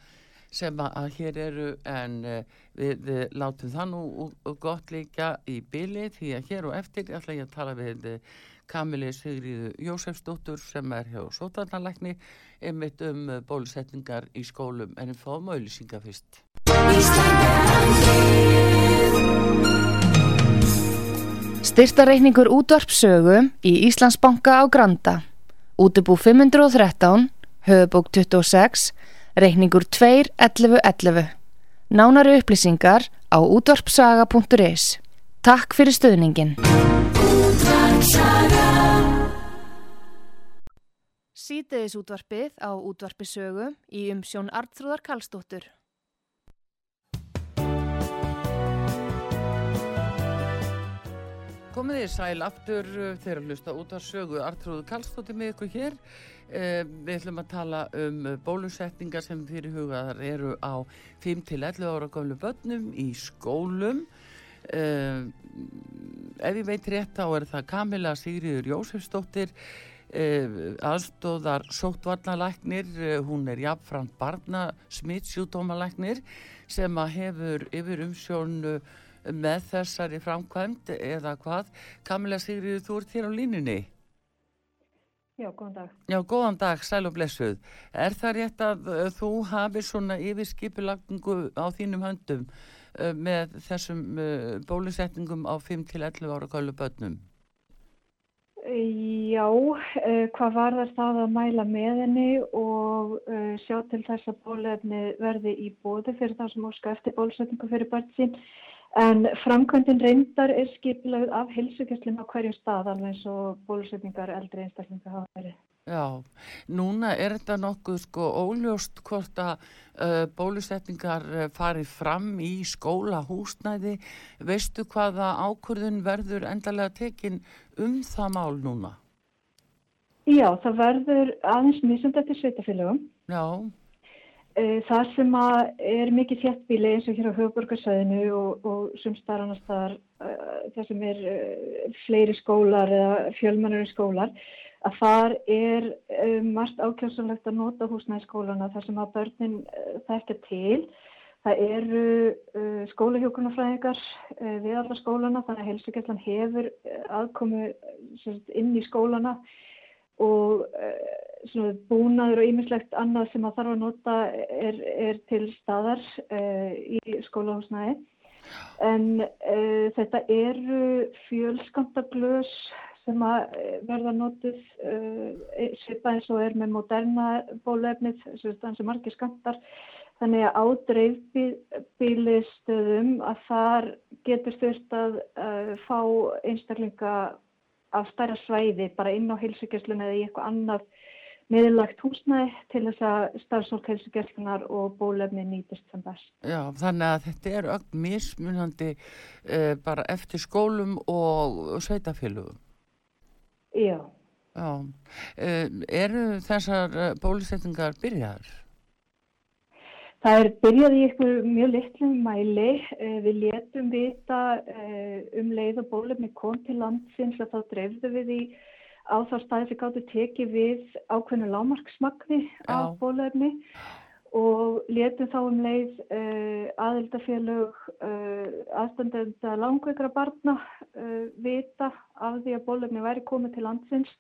sem að, hér eru en uh, við, látum það nú gott líka í byli því að hér og eftir ætla ég að tala við uh, Kamili Sigriðu Jósefsdóttur sem er hjá Sótarnalækni einmitt um uh, bólusetningar í skólum en við fáum auðlýsinga fyrst. Styrtareikningur útvarpsögu í Íslandsbanka á Granda. Útubú 513, höfubók 26, reikningur 2.11.11. Nánari upplýsingar á útvarpsaga.is. Takk fyrir stöðningin. Sýteðis útvarpið á útvarpisögu í umsjón Arnþróðar Karlsdóttur. Komið þið sæl aftur þegar að hlusta út af sögu. Artrúðu Kallstóttir með ykkur hér. Uh, Við ætlum að tala um uh, bólusetningar sem fyrir hugaðar eru á 5-11 ára gamlu börnum í skólum. Uh, Ef ég veit rétt þá er það Kamila Sigriður Jósefsdóttir uh, aðstóðar sóttvarnalæknir. Uh, hún er jafnframt barna smittsjúdómalæknir sem að hefur yfir umsjón uh, með þessari framkvæmd eða hvað. Kamila Sigriður, þú ert hér á línunni. Já, góðan dag. Já, góðan dag, sæl og blessuð. Er það rétt að uh, þú hafi svona yfirskipulagningu á þínum höndum uh, með þessum uh, bólusetningum á 5-11 ára gálu börnum? Já, hvað var það það að mæla með henni og sjá til þess að bólefni verði í bóði fyrir það sem óska eftir bólusetningu fyrir börn sín. En framkvæmdin reyndar er skipilagð af hilsugjastlinn á hverjum stað alveg eins og bólusetningar eldri einstaklinga hafa verið. Já, núna er þetta nokkuð sko óljóst hvort að uh, bólusetningar uh, fari fram í skóla húsnæði. Veistu hvaða ákvörðun verður endalega tekin um það mál núna? Já, það verður aðeins misund eftir sveitafélögum. Já, Það sem er mikið þéttbíli eins og hér á höfuborgarsæðinu og, og sumstar annars þar uh, það sem er uh, fleiri skólar eða fjölmennari skólar að þar er margt ákjásanlegt að nota húsnæði skólana þar sem að börnin þekkja til. Það eru skólahjókunarfræðingar við alla skólana þannig að helsugjastlan hefur sem sagt, inn í skólana og uh, svona búnaður og ýmislegt annað sem að þarf að nota er, er til staðar uh, í skólahúsnæði. En uh, þetta eru fjölskamtaglös sem að eh, verða notuð uh, svipa eins og er með moderna bólefnið, sem margir skamtar. Þannig að á dreifbílistöðum að þar getur þurft að fá einstaklinga af stærra svæði bara inn á heilsugjörslun eða í eitthvað annað miðlagt húsnæði til þess að starfsfólk heilsugjörlunar og bólefni nýtist sem best. já, þannig að þetta eru öll mismunandi uh, bara eftir skólum og sveitafélugum. Já, Já, uh, eru þessar uh, bólusetningar byrjaðar? Það er byrjað í ykkur mjög litlum mæli. Eh, Við létum vita eh, um leið og bólefni kom til landsins að þá dreifðu við í á þá staði sem gáttu tekið við ákveðnu lámarksmagni af bólefni og létum þá um leið uh, aðildafélög aðstandenda langveikra barna vita af því að bólefni væri komið til landsins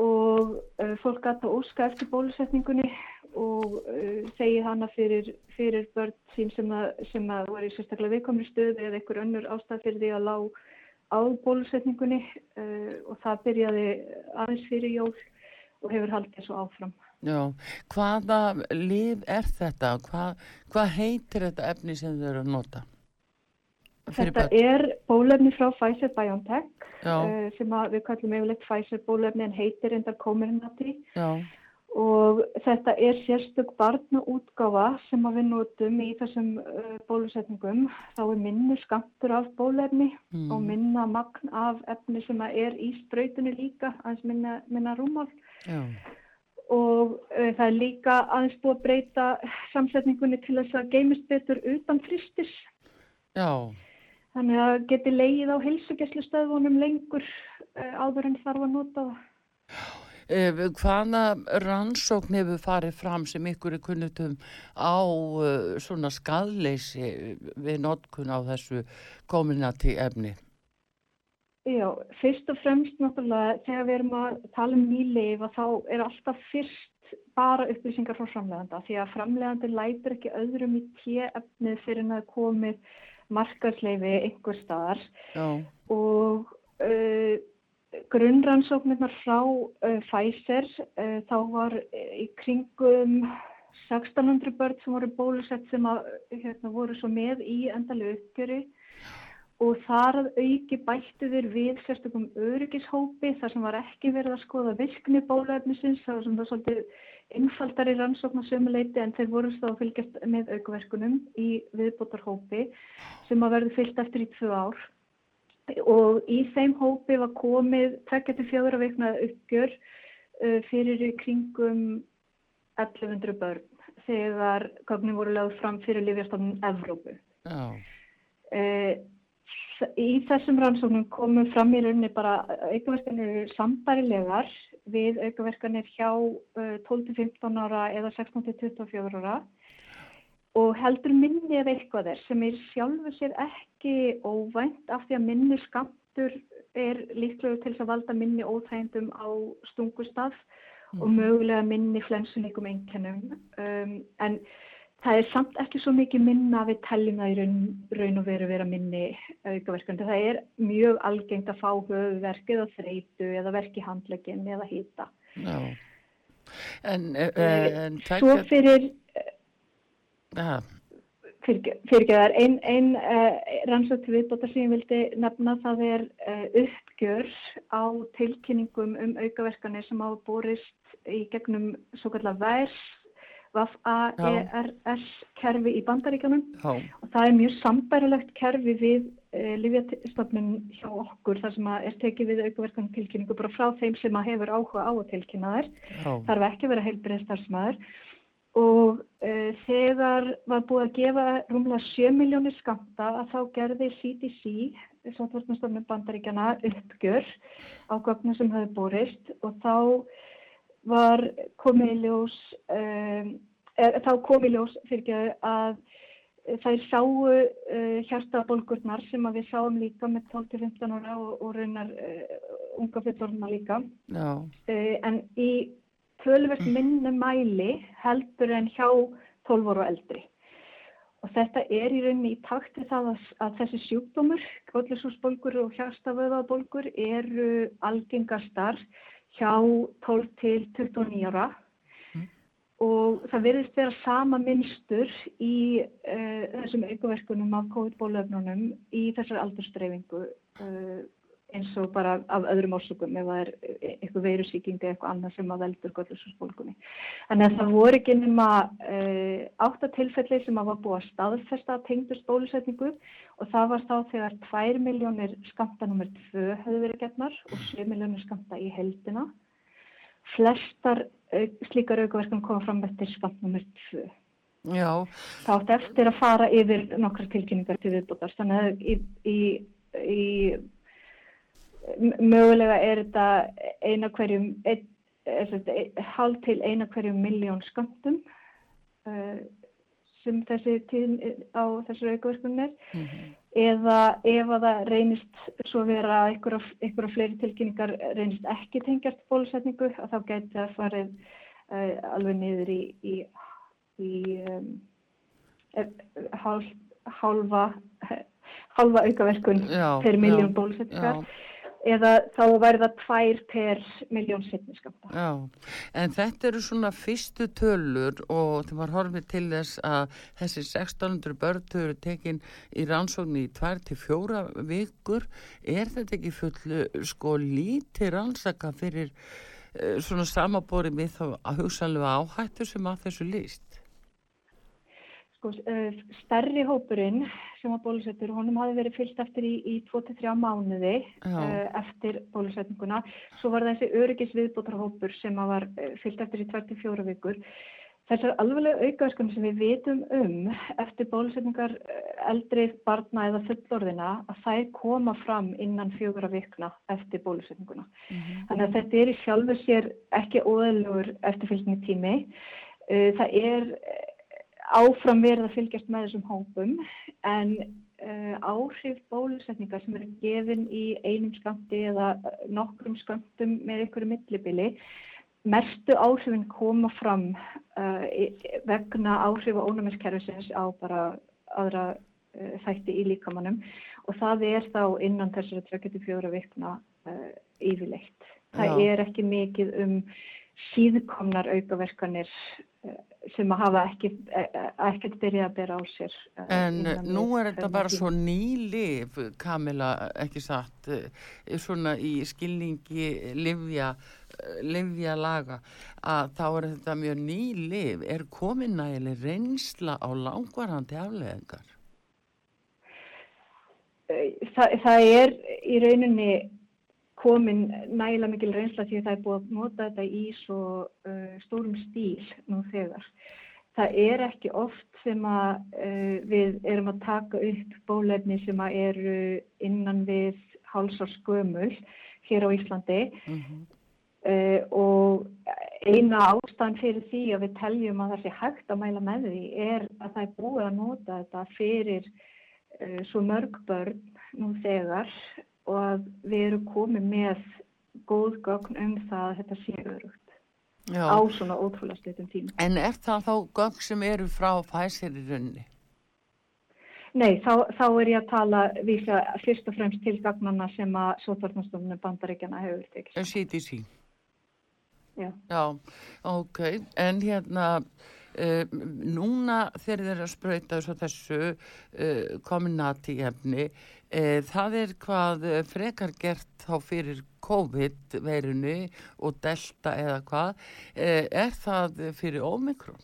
og fólk gæti að óska eftir bólusetningunni og uh, segið hana fyrir, fyrir börn sín sem að, sem að voru í sérstaklega viðkomri stöðu eða einhver önnur ástæð fyrir því að lá á bólusetningunni uh, og það byrjaði aðeins fyrir jól og hefur haldið svo áfram. Já, hvaða lif er þetta? Hvað, hvað heitir þetta efni sem þau eru að nota? Fyrir Þetta börn? er bólefni frá Pfizer BioNTech uh, sem að við kallum yfirleitt Pfizer bólefni en heitir endar Comirnaty Já, og þetta er sérstök barnaútgáfa sem við notum í þessum uh, bólusetningum. Þá er minni skamtur af bólefni Mm. og minna magn af efni sem er í sprautunni líka, aðeins minna, minna rúmál. já, Og uh, það er líka aðeins búið að breyta samsetningunni til þess að geymist betur utan fristis. já, Þannig að geti leið á heilsugjæslustöðvunum lengur uh, áður en þarf að nota það. Eh, Hvaða rannsókn hefur farið fram sem ykkur er kunnutum á uh, svona skadleysi við notkun á þessu kominati efni? Já, fyrst og fremst náttúrulega þegar við erum að tala um ný leif að þá er alltaf fyrst bara upplýsingar frá framleganda því að framlegandi lætur ekki öðrum í T-efnið fyrir að komið markarsleifi einhver staðar Já, og uh, grunnrannsóknirnar frá uh, Pfizer uh, þá var uh, í kringum 1600 börn sem voru bólusett sem að, hérna, voru svo með í endalega uppgjöri. Og þar að auki bættu þeir við sérstökum öryggishópi þar sem var ekki verið að skoða virkni bóluefnisins. Þar sem það svolítið einfaldari rannsókn á sömuleiti en þeir voru þá að fylgjast með aukuverkunum í viðbótarhópi sem að verður fyllt eftir í tvö ár og í þeim hópi var komið 24 vikna uppgjör uh, fyrir kringum 1100 börn þegar gögnin voru lögð fram fyrir Lífjastofnun Evrópu. Já, Uh, í þessum rannsóknum komum fram í rauninni bara aukaverkanir eru sambærilegar við aukaverkanir hjá uh, 12-15 ára eða 16-24 ára og heldur minni ef eitthvað er sem er sjálfu sér ekki óvænt af því að minni skamtur er líklega til þess að valda minni óþægindum á stungustaf og mögulega minni flensunleikum einkennum um, en það er samt ekki svo mikið minna að við teljum það í raun, raun og veru vera minni aukaverkandi. Það er mjög algengt að fá höfuverk eða þreytu eða verki handlegin eða hýta. já. En, eh, en Svo tækja, fyrir, ja, fyrir, fyrir það er ein, ein uh, rannsótt til viðbóta sem ég vildi nefna það er uh, uppgjör á tilkynningum um aukaverkanir sem hafa borist í gegnum svo kallar VERS, VAF-A-E-R-S kerfi í bandaríkjanum já, og það er mjög sambærilegt kerfi við uh, Livjastofnun hjá okkur þar sem er tekið við aukaverkan tilkynningu bara frá þeim sem hefur áhuga á að tilkynna þær. Þarf ekki að vera heilbriðstarfsmæður og uh, þegar var búið að gefa rúmlega 7 miljónir skamta að þá gerði CDC, Sotvarnastofnun bandaríkjana, uppgjör á gögnum sem höfðu borist. Og þá var komið ljós, um, er, þá kom í ljós fyrir að þær sáu uh, hjartabólgurnar sem að við sáum líka með 12-15 ára og, og raunar uh, unga fullorðna líka. Uh, en í tölvert minni mæli heldur en hjá 12 ára og eldri. Og þetta er í rauninni í takt við það að, að þessi sjúkdómur, góllisúsbólgur og hjartavöðabólgur eru algengastar hjá 12 til 29 ára og það virðist vera sama mynstur í uh, þessum aukaverkunum af COVID-bólöfnunum í þessar aldurstreifingu uh, eins og bara af öðrum orsökum ef það er eitthvað veirusíking eða eitthvað annað sem að veldur göllususbólgunni. Þannig að það voru ekki nema uh, átta tilfelli sem að var búið að staðfesta tengdust bólusetningu og það var þá þegar 2 miljónir skamta nr. 2 höfðu verið getnar og 7 miljónir skamta í heldina. Flestar uh, slíkar aukaverkan koma fram eftir skamt nr. 2. já, Það átti eftir að fara yfir nokkra tilkynningar til viðbútar. Þannig að í, í, í mögulega er þetta eina hverjum, er hálf til eina hverjum miljón skamtum uh, sem þessi tíðin á þessu aukaverkunum er. Eða ef að það reynist svo vera að einhverja, fleiri tilkynningar reynist ekki tengjast bólusetningu að þá gæti það farið uh, alveg niður í, í, í um, eh, hálf, hálfa, hálfa aukaverkun per miljón bólusetningar já. Eða þá verða tvær per miljón setniskamta. Já, en þetta eru svona fyrstu tölur og þegar maður horfið til þess að þessi 1600 börn eru tekin í rannsókn í 2-4 vikur, er þetta ekki fullu sko lítið rannsaka fyrir uh, svona samabóri við þá að hugsanlega áhættu sem að þessu líst? Sko, uh, stærri hópurinn sem var bólusettur, honum hafi verið fyllt eftir í, í 2-3 mánuði uh, eftir bólusetninguna. Svo var þessi öryggisviðbótarhópur sem að var uh, fyllt eftir í 24 vikur. Þessar alveglega aukaverkunum sem við vitum um eftir bólusetningar uh, eldri barna eða fullorðina að þær koma fram innan fjögura vikna eftir bólusetninguna. Þannig að þetta er í sjálfu sér ekki óðalugur eftirfylgni tími. Uh, það er eh, áfram verið að fylgjast með þessum hópum en uh, áhrif bólusetningar sem eru gefin í einum skamti eða eh, nokkrum skamtum með einhverju millibili mestu áhrifin koma fram uh, vegna áhrifa ónumiskerfisins á bara aðra uh, þætti í líkamannum og það er þá innan þessara 24 vikna yfirleitt. Það Já. er ekki mikið um síðkomnar aukaverkanir sem að hafa ekki, eh, ekkert byrjað að bera á sér. uh, En nú er þetta bara svo nýlif, Kamila, ekki satt, svona í skilningi livja, livja laga, að þá er þetta mjög nýlif. Er komin nægileg reynsla á langvarandi afleðingar? Það, það er í rauninni komin nægilega mikil reynsla því að það er búið að nota þetta í svo uh, stórum stíl nú þegar. Það er ekki oft sem að uh, við erum að taka upp bólefni sem að eru innan við hálsar skömmul hér á Íslandi Mhm. uh, og eina ástæðan fyrir því að við teljum að það sé hægt að mæla með því er að það er búið að nota þetta fyrir uh, svo mörg börn nú þegar og að við erum komið með góð gögn um það að þetta sé örugt Já. á svona ótrúlega stundum tíma. En er það þá gögn sem eru frá Pfizer í rauninni? Nei, þá, þá er ég að tala vísa fyrst og fremst til gagnana sem að sótvarnastofnum bandaríkjana hefur tekið. CDC. Já. Já, ok. En hérna, uh, núna þegar þeir eru að sprauta svo þessu uh, kominati efni, uh, það er hvað eh, frekar gert þá fyrir COVID-veirunni og Delta eða hvað. Er það fyrir Omikron?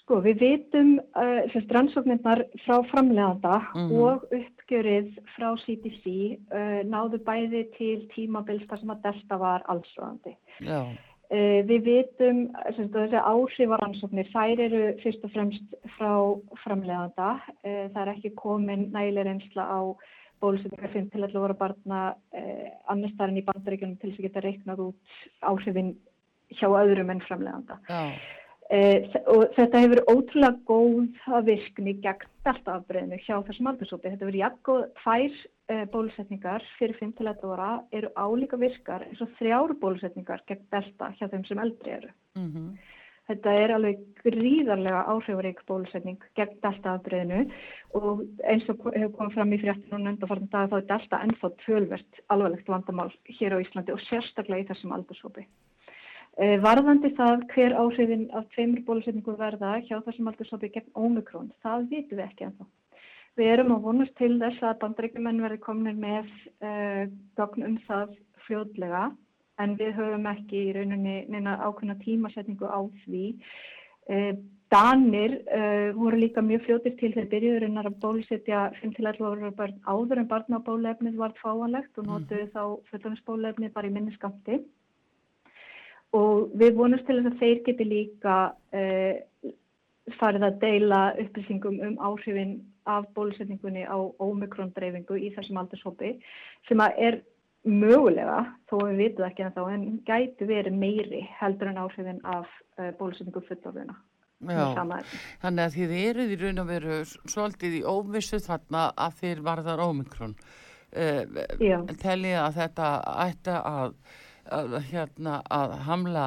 Sko, við vitum uh, sérst rannsóknirnar frá framleganda Mhm. og uppgjörið frá CDC náðu bæði til tímabils þar sem að Delta var allsvöðandi. Já, við vitum að þessi áhrifarannsóknir, þær eru fyrst og fremst frá framleganda. Uh, það er ekki komin nægileg reynsla á bólusetningar 5 til 11 ára barna annars þar en í bandaríkjunum til þess að geta reiknað út áhrifin hjá öðrum en framleganda. já, Eh, og þetta hefur ótrúlega góð virkni gegn deltaafbreyðinu hjá þessum aldurshópi. Þetta verður jafn góð tvær eh, bólusetningar fyrir 5 til 11 ára eru álíka virkar eins og þrjár bólusetningar gegn delta hjá þeim sem eldri eru. mhm, Þetta er alveg gríðarlega áhrifarík bólusetning gegn deltaafbreyðinu og eins og hefur komið fram í fréttinu og nöndafarnum dag þá er delta ennþá tölvert alvarlegt vandamál hér á Íslandi og sérstaklega í þessum aldurshópi. Eh, Varðandi það hver áhrifin af tveimur bólusetningu verða hjá þessum aldurshópi gegn Omikron, það vitum við ekki ennþá. Við erum að vonast til þess að bandaríkjumenn verði kominir með uh, gögn um það fljótlega en við höfum ekki í rauninni neina ákveðna tímasetningu á því. Uh, Danir uh, voru líka mjög fljótir til þegar byrjuðurinnar að bólusetja 5-11 ára börn áður en barnabólefnið var fáanlegt og notuðu þá fullanisbólefnið bara í minni skamti og við vonumst til þess að þeir geti líka uh, farið að deila upplýsingum um áhrifin af bólusetningunni á ómikron dreifingu í þessum aldurshópi sem að er mögulega, þó við vitum ekki en þá, en gæti verið meiri heldur en áhrifin af uh, bólusetningu fullorðina. já. Þannig að þið eruð í raun og veru svolítið í óvissu þarna að þið varðar Omikron. Uh, Já. Telli að þetta ætti að, að, hérna, að hamla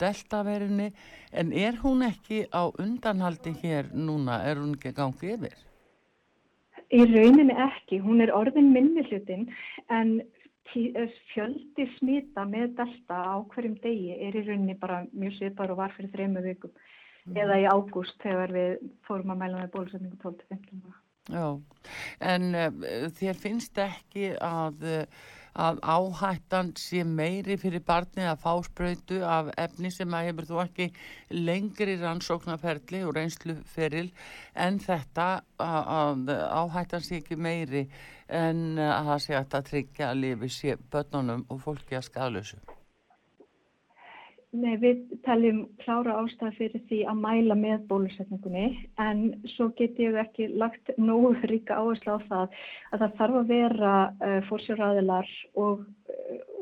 deltaverinni en er hún ekki á undanhaldi hér núna, er hún ekki að gangi yfir? Í rauninni ekki, hún er orðin minni hlutin en eh, fjöldi smita með delta á hverjum degi er í rauninni bara mjög svipar og var fyrir þrejum vikum eða í ágúst þegar við fórum að mæla með bólusetningu 12-15 ára. Já, en uh, þér finnst ekki að, uh, að áhættan sé meiri fyrir barnið að fá sprautu af efni sem að hefur þú ekki lengri rannsóknarferli og reynsluferil en þetta að, áhættan sé ekki meiri en að það sé að tryggja að lifi sé börnunum og fólki að skadlösu. Nei, við teljum klára ástæð fyrir því að mæla með bólusetningunni en svo get ég ekki lagt nógu ríka áherslu á það að það þarf að vera uh, fórsjóraðilar og,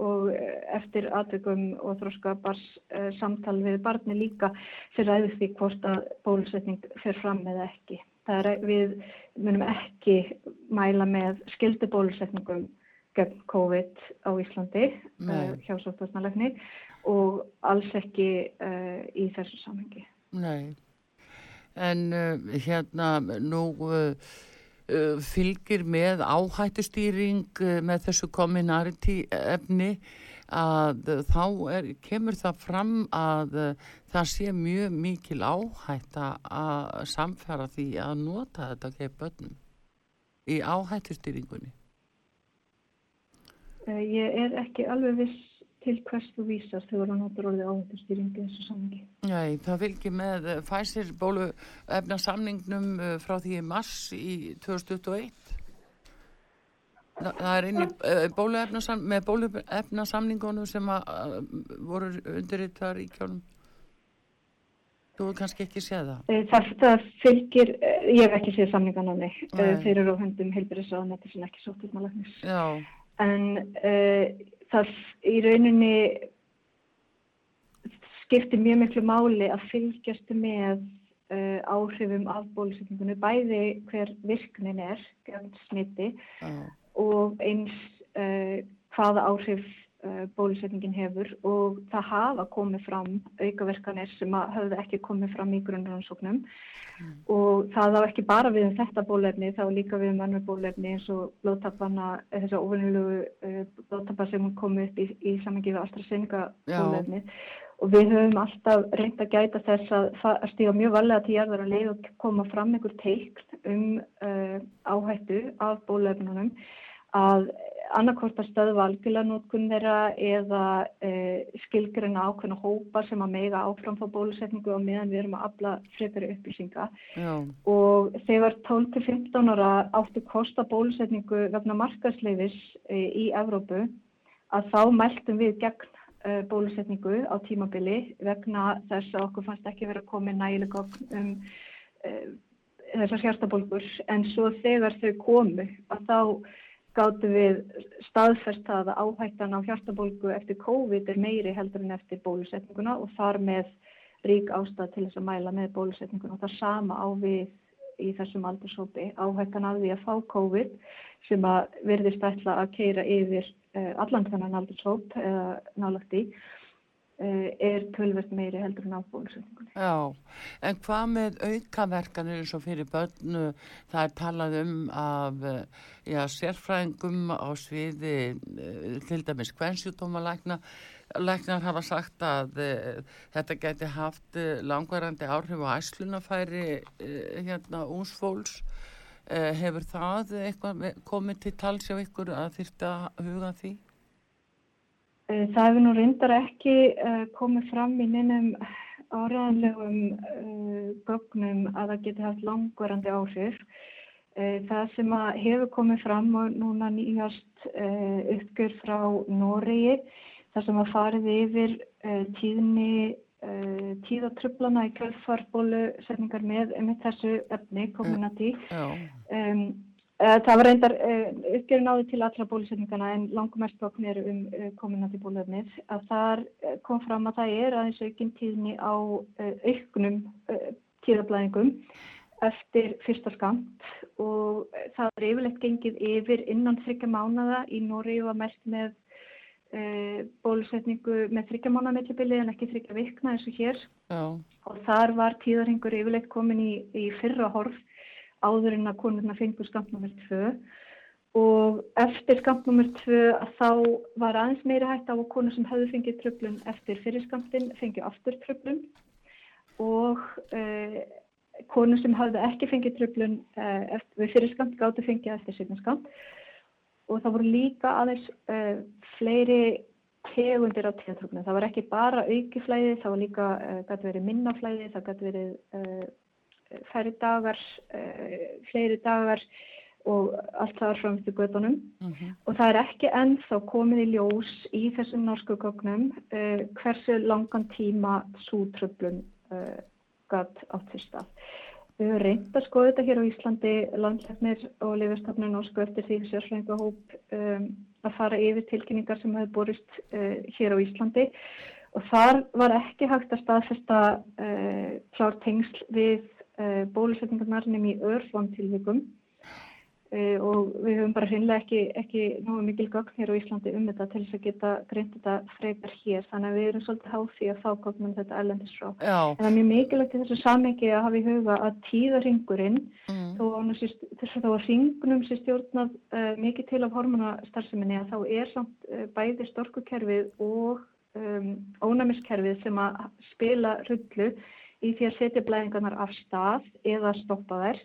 og eftir atveikum og þróskapars uh, samtal við barni líka fyrir ræðið því hvort að bólusetning fer fram eða ekki. Er, við munum ekki mæla með skildi bólusetningum gegn COVID á Íslandi uh, hjá sóttvarnalegni og alls ekki uh, í þessu samhengi. Nei, en uh, hérna nú uh, fylgir með áhættustýring með þessu kominarity efni að þá er, kemur það fram að það sé mjög mikil áhætta að samfæra því að nota þetta gegn börnum í áhættustýringunni. Ég er ekki alveg viss til hvers þú vísast þegar þú notur orðið áhættustýringi í þessu samhengi. Nei, það fylgir með uh, Pfizer bólu efna samningnum uh, frá því í mars í 2021. Það, er inn í uh, bóluefnasam, með bóluefnasamningunum sem að, voru undirritaðar í kjónum. Þú hefur kannski ekki séð það. Eh, Það, það fylgir, eh, ég hef ekki séð samningan á mig, þeir eru á höndum heilbyrðisraðanetti sem ekki sótt út með læknis. Já, En uh, það í rauninni skiptir mjög miklu máli að fylgjast með uh, áhrifum af bólusetningunni, bæði hver virknin er smiti já, og eins uh, hvaða áhrif bólusetningin hefur og það hafa komið fram aukaverkanir sem höfðu ekki komið fram í grunnrannsóknum. Og það á ekki bara við um þetta bólefni, þá líka við um önnur bólefni eins og blóðtappana, þess að ofinnilegu uh, blóðtappa sem kom upp í, í samengi við AstraZeneca bólefni og við höfum alltaf reynd að gæta þess að, að stíga mjög varlega til jarðar að leið og koma fram einhver teikn um uh, áhættu af bólefnunum að annarkvort að stöðva algjörlega nótkun þeirra eða uh, skilgreina ákveðna hópa sem að mega áfram fá bólusetningu og meðan við erum að afla frekari upplýsinga. Já, og þegar 12-15 ára áttu kosta bólusetningu vegna markaðsleifis uh, í Evrópu að þá mæltum við gegn uh, bólusetningu á tímabili vegna þess að okkur fannst ekki verið að koma nægileg gögn um uh, þessar hjartabólgur. En svo þegar þau komu að þá gáttu við staðfest það að áhættan á hjartabólgu eftir COVID er meiri heldur en eftir bólusetninguna og þar með rík ástæð til þess að mæla með bólusetninguna. Og það sama á við í þessum aldurshópi. Áhættan af því að fá COVID sem að virðist ætla að keira yfir uh, allan þennan aldurshóp eða nálagt í er tölvert meiri heldur en á bólusetningunni. já. En hvað með aukaverkanir eins og fyrir börnu, það er talað um af uh, já, sérfræðingum á sviði til dæmis hvensjúdómalækna, læknar hafa sagt að þetta geti haft langvarandi áhrif á æslunafæri hérna únsfólks. Uh, hefur það komið til tals hjá ykkur að þyrfti að huga því? Eh, Það hefur nú reyndar ekki uh, komið fram í neinum áræðanlegum uh, gögnum að það geti haft langvarandi áhrif. Það sem hefur komið fram og núna nýjast uppgjör frá Noregi, þar sem að farið yfir tíðni tíðatröflana í kjölfarbólu setningar með um þessu efni, kominati. Já, Um, það var reyndar uh, uppgjörun áður til allra bólusetningana en langmest gögn eru um uh, kominandi bóluefnið. Að þar kom fram að það er aðeins aukinn tíðni á auknum tíðablæðingum eftir fyrsta skamt og það er yfirleitt gengið yfir innan þryggja mánada í Nóri var mest með bólusetningu með þryggja mánada mellibili en ekki þryggja vikna eins og hér. Já, og þar var tíðarhingur yfirleitt komin í, í fyrra horf áður en að konurna fengur skamt nummer 2 og eftir skamt nummer 2 að þá var aðeins meiri hægt á að konur sem höfðu fengið tröflun eftir fyrir skamtin fengið aftur tröflun og uh, konur sem höfðu ekki fengið tröflun eftir, við fyrir skamt gáttu fengið eftir sérna skamt og það voru líka aðeins uh, fleiri tegundir á tíðatröflun. Það var ekki bara aukiflæði, það var líka, uh, gæti verið minnaflæði, það gæti verið uh, færri dagar, uh, fleiri dagar og allt það er framstu gödunum. mhm, Og það er ekki ennþá komið í ljós í þessum norsku gögnum uh, hversu langan tíma sútröflun uh, gæt átt sér stað. Við höfum reynd að skoða þetta hér á Íslandi, landlæknir og lifastafnir norsku eftir því sérsvæðingahóp um, að fara yfir tilkynningar sem hefur borist uh, hér á Íslandi og þar var ekki hægt að staðfesta klár tengsl við bólusetningarnar nefnum í örfam tilvikum uh, og við höfum bara hreinlega ekki, ekki náðu mikil gögn hér á Íslandi um þetta til þess að geta greint þetta frekar hér. Þannig að við erum svolítið því að fá gögn um þetta ellendis frá. En það er mjög mikilvægt í þessu samengi að hafa í huga að tíðarringurinn mm, þess að þá að ringunum sé stjórnað uh, mikið til af hormonastarfseminni að þá er samt uh, bæði storkukerfið og um, ónæmiskerfið sem að spila rullu í því að setja blæðingarnar af stað eða stoppa þær.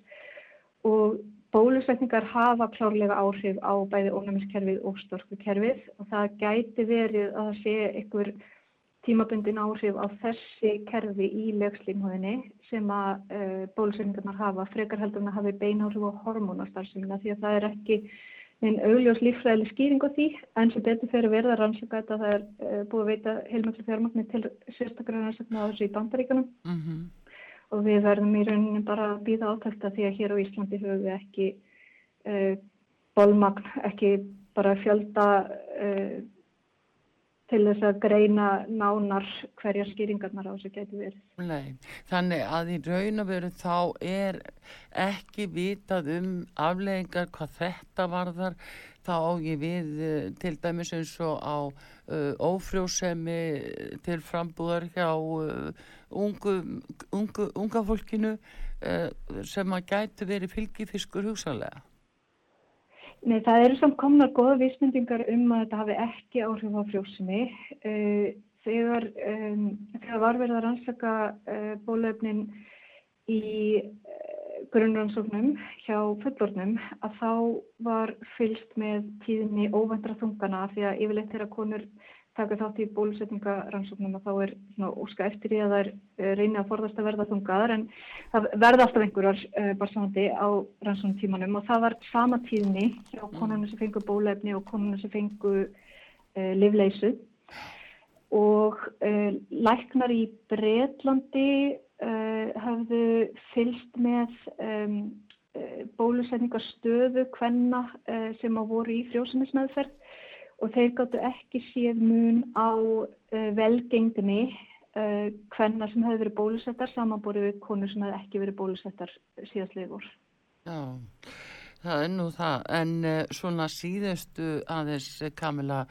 Og bólusetningar hafa klárlega áhrif á bæði ónæmiskerfið og storkukerfið. Og það gæti verið að það sé einhver tímabundin áhrif á þessi kerfi í legslímhóðinni sem að uh, bólusetningarnar hafa frekar heldur en að hafi bein áhrif á hormónastarfsemina því að það er ekki en augljós líffræðileg skýring á því en sem betur fyrir verða rannsaka þetta það er uh, búið að veita heilmögglu fjármagni til sérstaklega rannsakna á þessu í bandaríkanum mhm, og við verðum í rauninni bara að býða átækta því að hér á Íslandi höfum við ekki uh, bólmagn, ekki bara fjölda uh, til þess að greina nánar hverjar skýringarnar á þessu getur verið. nei. Þannig að í raun og veru þá er ekki vitað um afleggingar hvað þetta varðar þá á ég við eh, til dæmis eins og á uh, ófrjósemi til frambúðar hjá uh, ungu, ungu, unga fólkinu uh, sem að gætu verið fylgifiskur hugsanlega. Nei, það eru samt komnar goða vísmyndingar um að þetta hafi ekki áhrif á frjósemi. Uh, þegar, um, þegar var verið að rannsaka uh, bólöfnin í uh, grunnrannsóknum hjá fullornum að þá var fylst með tíðinni óvendra þungana því að yfirleitt þegar konur taka þátt í bólusetningarannsóknum að þá er svona, óska eftir því að það er uh, reyni að forðast að verða þungaðar en það verða alltaf einhverjar uh, barsamandi á rannsóknum tímanum og það var sama tíðni hjá konunum sem fengu bólefni og konunum sem fengu uh, livleysu og uh, læknar í Bretlandi uh, hafðu fylst með um, bólusetningastöðu kvenna uh, sem að voru í frjósumismeðferð og þeir gáttu ekki séð mun á uh, velgengni uh, hvenna sem hefur verið bólusettar samanborið við konur sem hefur ekki verið bólusettar síðastlið vor. Já, það er nú það, en uh, svona síðustu aðeins eh, Kamila,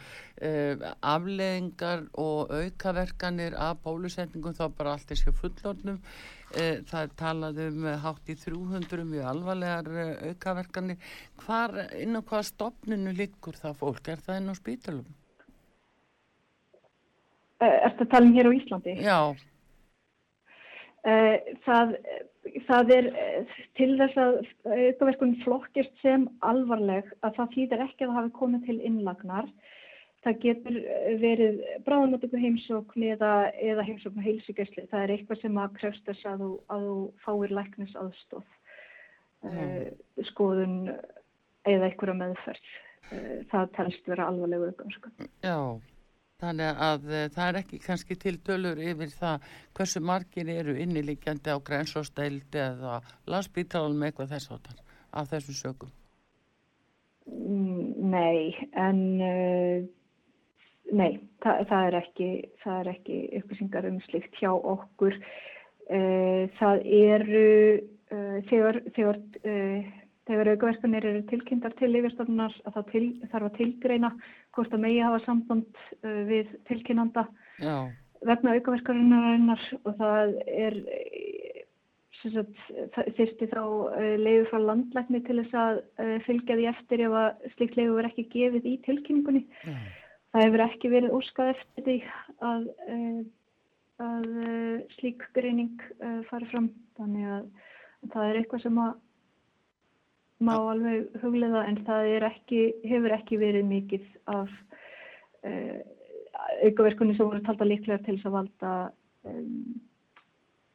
uh, afleðingar og aukaverkanir af bólusetningum þá bara allt þessi fullornum, það er talað um uh, hátt í 300 mjög alvarlegar aukaverkanir, hvar, inn á hvaða stopninu liggur það fólk, er það inn á spítalum? Ertu að tala um hér á Íslandi? Já, það, það er uh, til þess að aukaverkunum flokkist sem alvarleg að það þýðir ekki að það hafi komið til innlagnar. Það getur uh, verið bráðanóttöku heimsókn eða, eða heimsókn og heilsugesli. Það er eitthvað sem að krefst þess að þú, að þú fáir læknis aðstof, skoðun eða einhverja meðferð. Það telst vera alvarlegu aukaverkun. já, þannig að uh, það er ekki kannski til tölur yfir það hversu margir eru inniliggjandi á grensósteild eða landsbítalum eitthvað þess áttar af þessum sögum. Mm, Nei, en uh, nei, það, það, er ekki, það er ekki upplýsingar um slíkt hjá okkur. Uh, það eru þegar, þegar, þegar aukaverkanir eru tilkynntar til yfirstofnunar að það til, þarf að tilgreina hvort að megi hafa samband við tilkynnanda Já, vegna aukaverkarinnar og það er þyrfti þá leiður frá landlækni til þess að fylgja því eftir ef að slíkt leiður verið ekki gefið í tilkynningunni. já, Það hefur ekki verið óskað eftir því að, að slík greining fari fram. Þannig að það er eitthvað sem að má alveg huglega en það ekki, hefur ekki verið mikið af uh, aukaverkunni sem voru talda líklega til þess að valda um,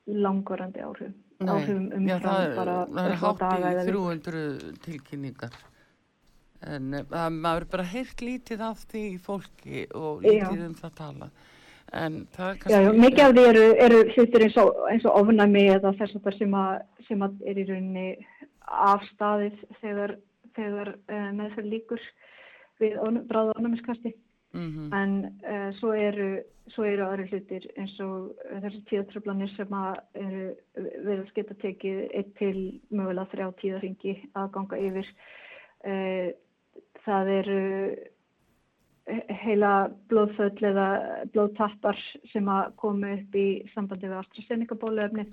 langvarandi áhrifum. Nei, áhrifum já, umfram það, er- bara það er hátt í eða vikur. 300 tilkynningar. En uh, að maður er bara heyrt lítið af því fólki og lítið Já. um það tala. En það Já, já, mikið af því eru, eru hlutir eins og, eins og ofnæmi eða þess að sem, að, sem að er í rauninni afstaðið þegar, þegar uh, meðferð líkur við bráða ofnæmiskasti. Mhm, En uh, svo, eru, svo eru aðri hlutir eins og uh, þessi tíðatröflanir sem að eru verið að geta tekið eitt til mögulega þrjá tíðarhingi að ganga yfir. Uh, það eru heila blóðföll eða blóðtappar sem að koma upp í sambandi við AstraZeneca bóluefnið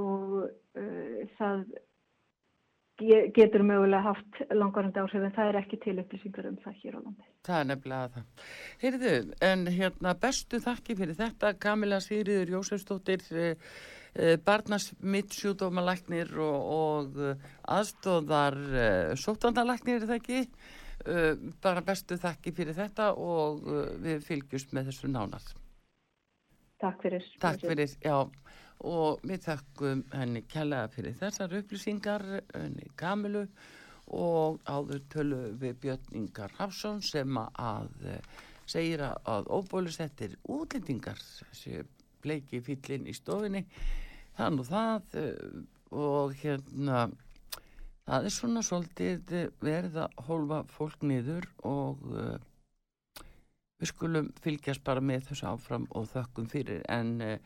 og það getur mögulega haft langvarandi áhrif en það er ekki til upplýsingar um það hér á landi. Það er nefnilega það. Heyrðu, en hérna bestu þakki fyrir þetta, Kamila Sýriður Jósefsdóttir, eh, eh, barnasmittsjúdómalæknir og, og eh, aðstóðar sótvandalæknir, er það ekki? Bara bestu þakki fyrir þetta og við fylgjumst með þessu nánar. Takk fyrir. Takk fyrir, já, og við þakkum henni kærlega fyrir þessar upplýsingar, henni Kamilu og áður tölu við Björn Ingar Hafsson sem að eh, segir að, óbólusettir útlendingar þessi bleiki fyllin í stofinni er nú það eh, og hérna það er svona svolítið eh, verið að hólfa fólk niður og uh, við skulum fylgjast bara með þessu áfram og þökkum fyrir. En uh,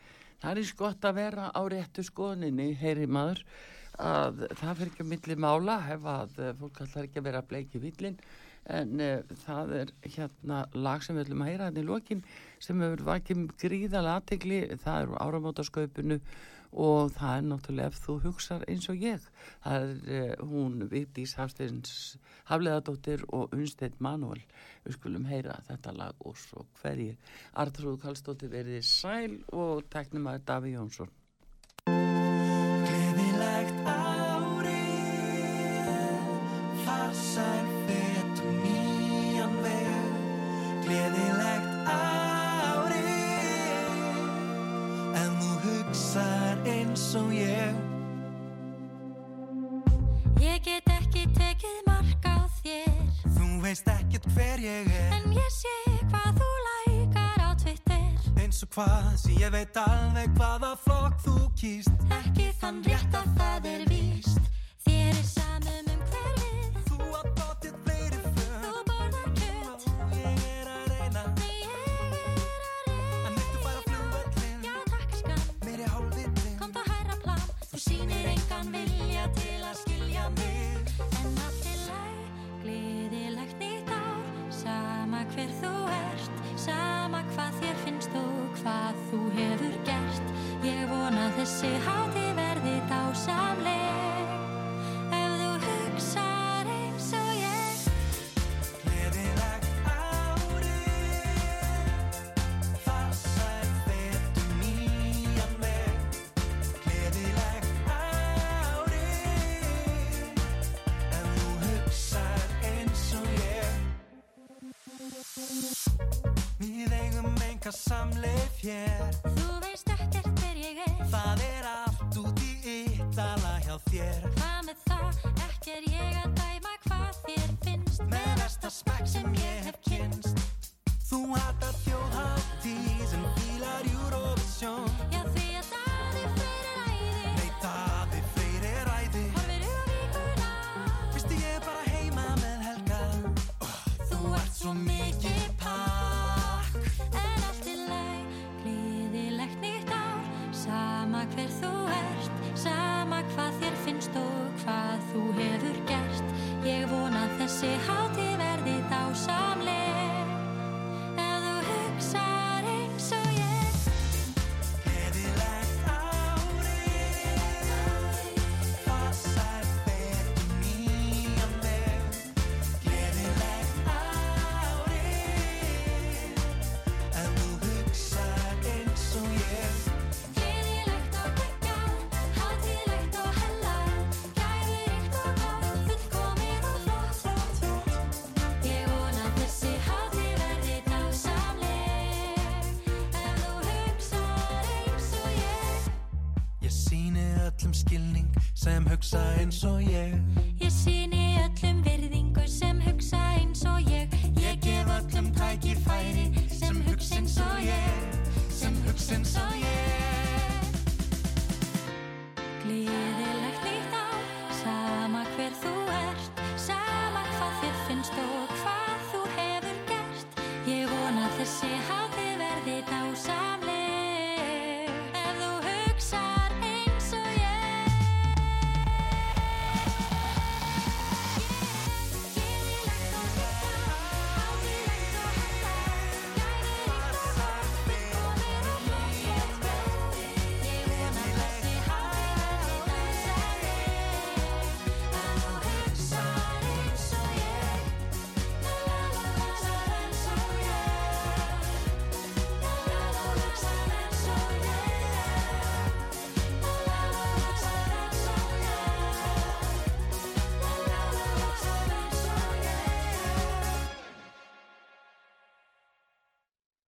það er eins gott að vera á réttu skoðninni, heyri maður að það fyrir ekki að milli mála ef að uh, fólk allar ekki að vera bleiki villin en uh, það er hérna lag sem við ætlum að heyra hann í lokin sem hefur vakið gríðalega aðtegli, það er áramótasköpunu og það er náttúrulega ef þú hugsar eins og ég það er uh, hún Vigdís Hafsteins Hafleðadóttir og Unsteinn Manuel. Við skulum heyra þetta lag og svo hverjir Artrúð Kallstóttir verið sæl og teknum að Daví Jónsson. Gleðilegt árið, farsæl eins og ég. Ég get ekki tekið mark á þér Þú veist ekkert hver ég er, En ég sé hvað þú lækar á Twitter eins og hvað, því ég veit alveg hvaða flokk þú kýst. Ekki þann rétt að það er víst þessi hátíð verði dásamleg þér. Hvað með það? Ekki er ég að dæma hvað þér finnst Með versta smekk sem ég sem hugsa eins og ég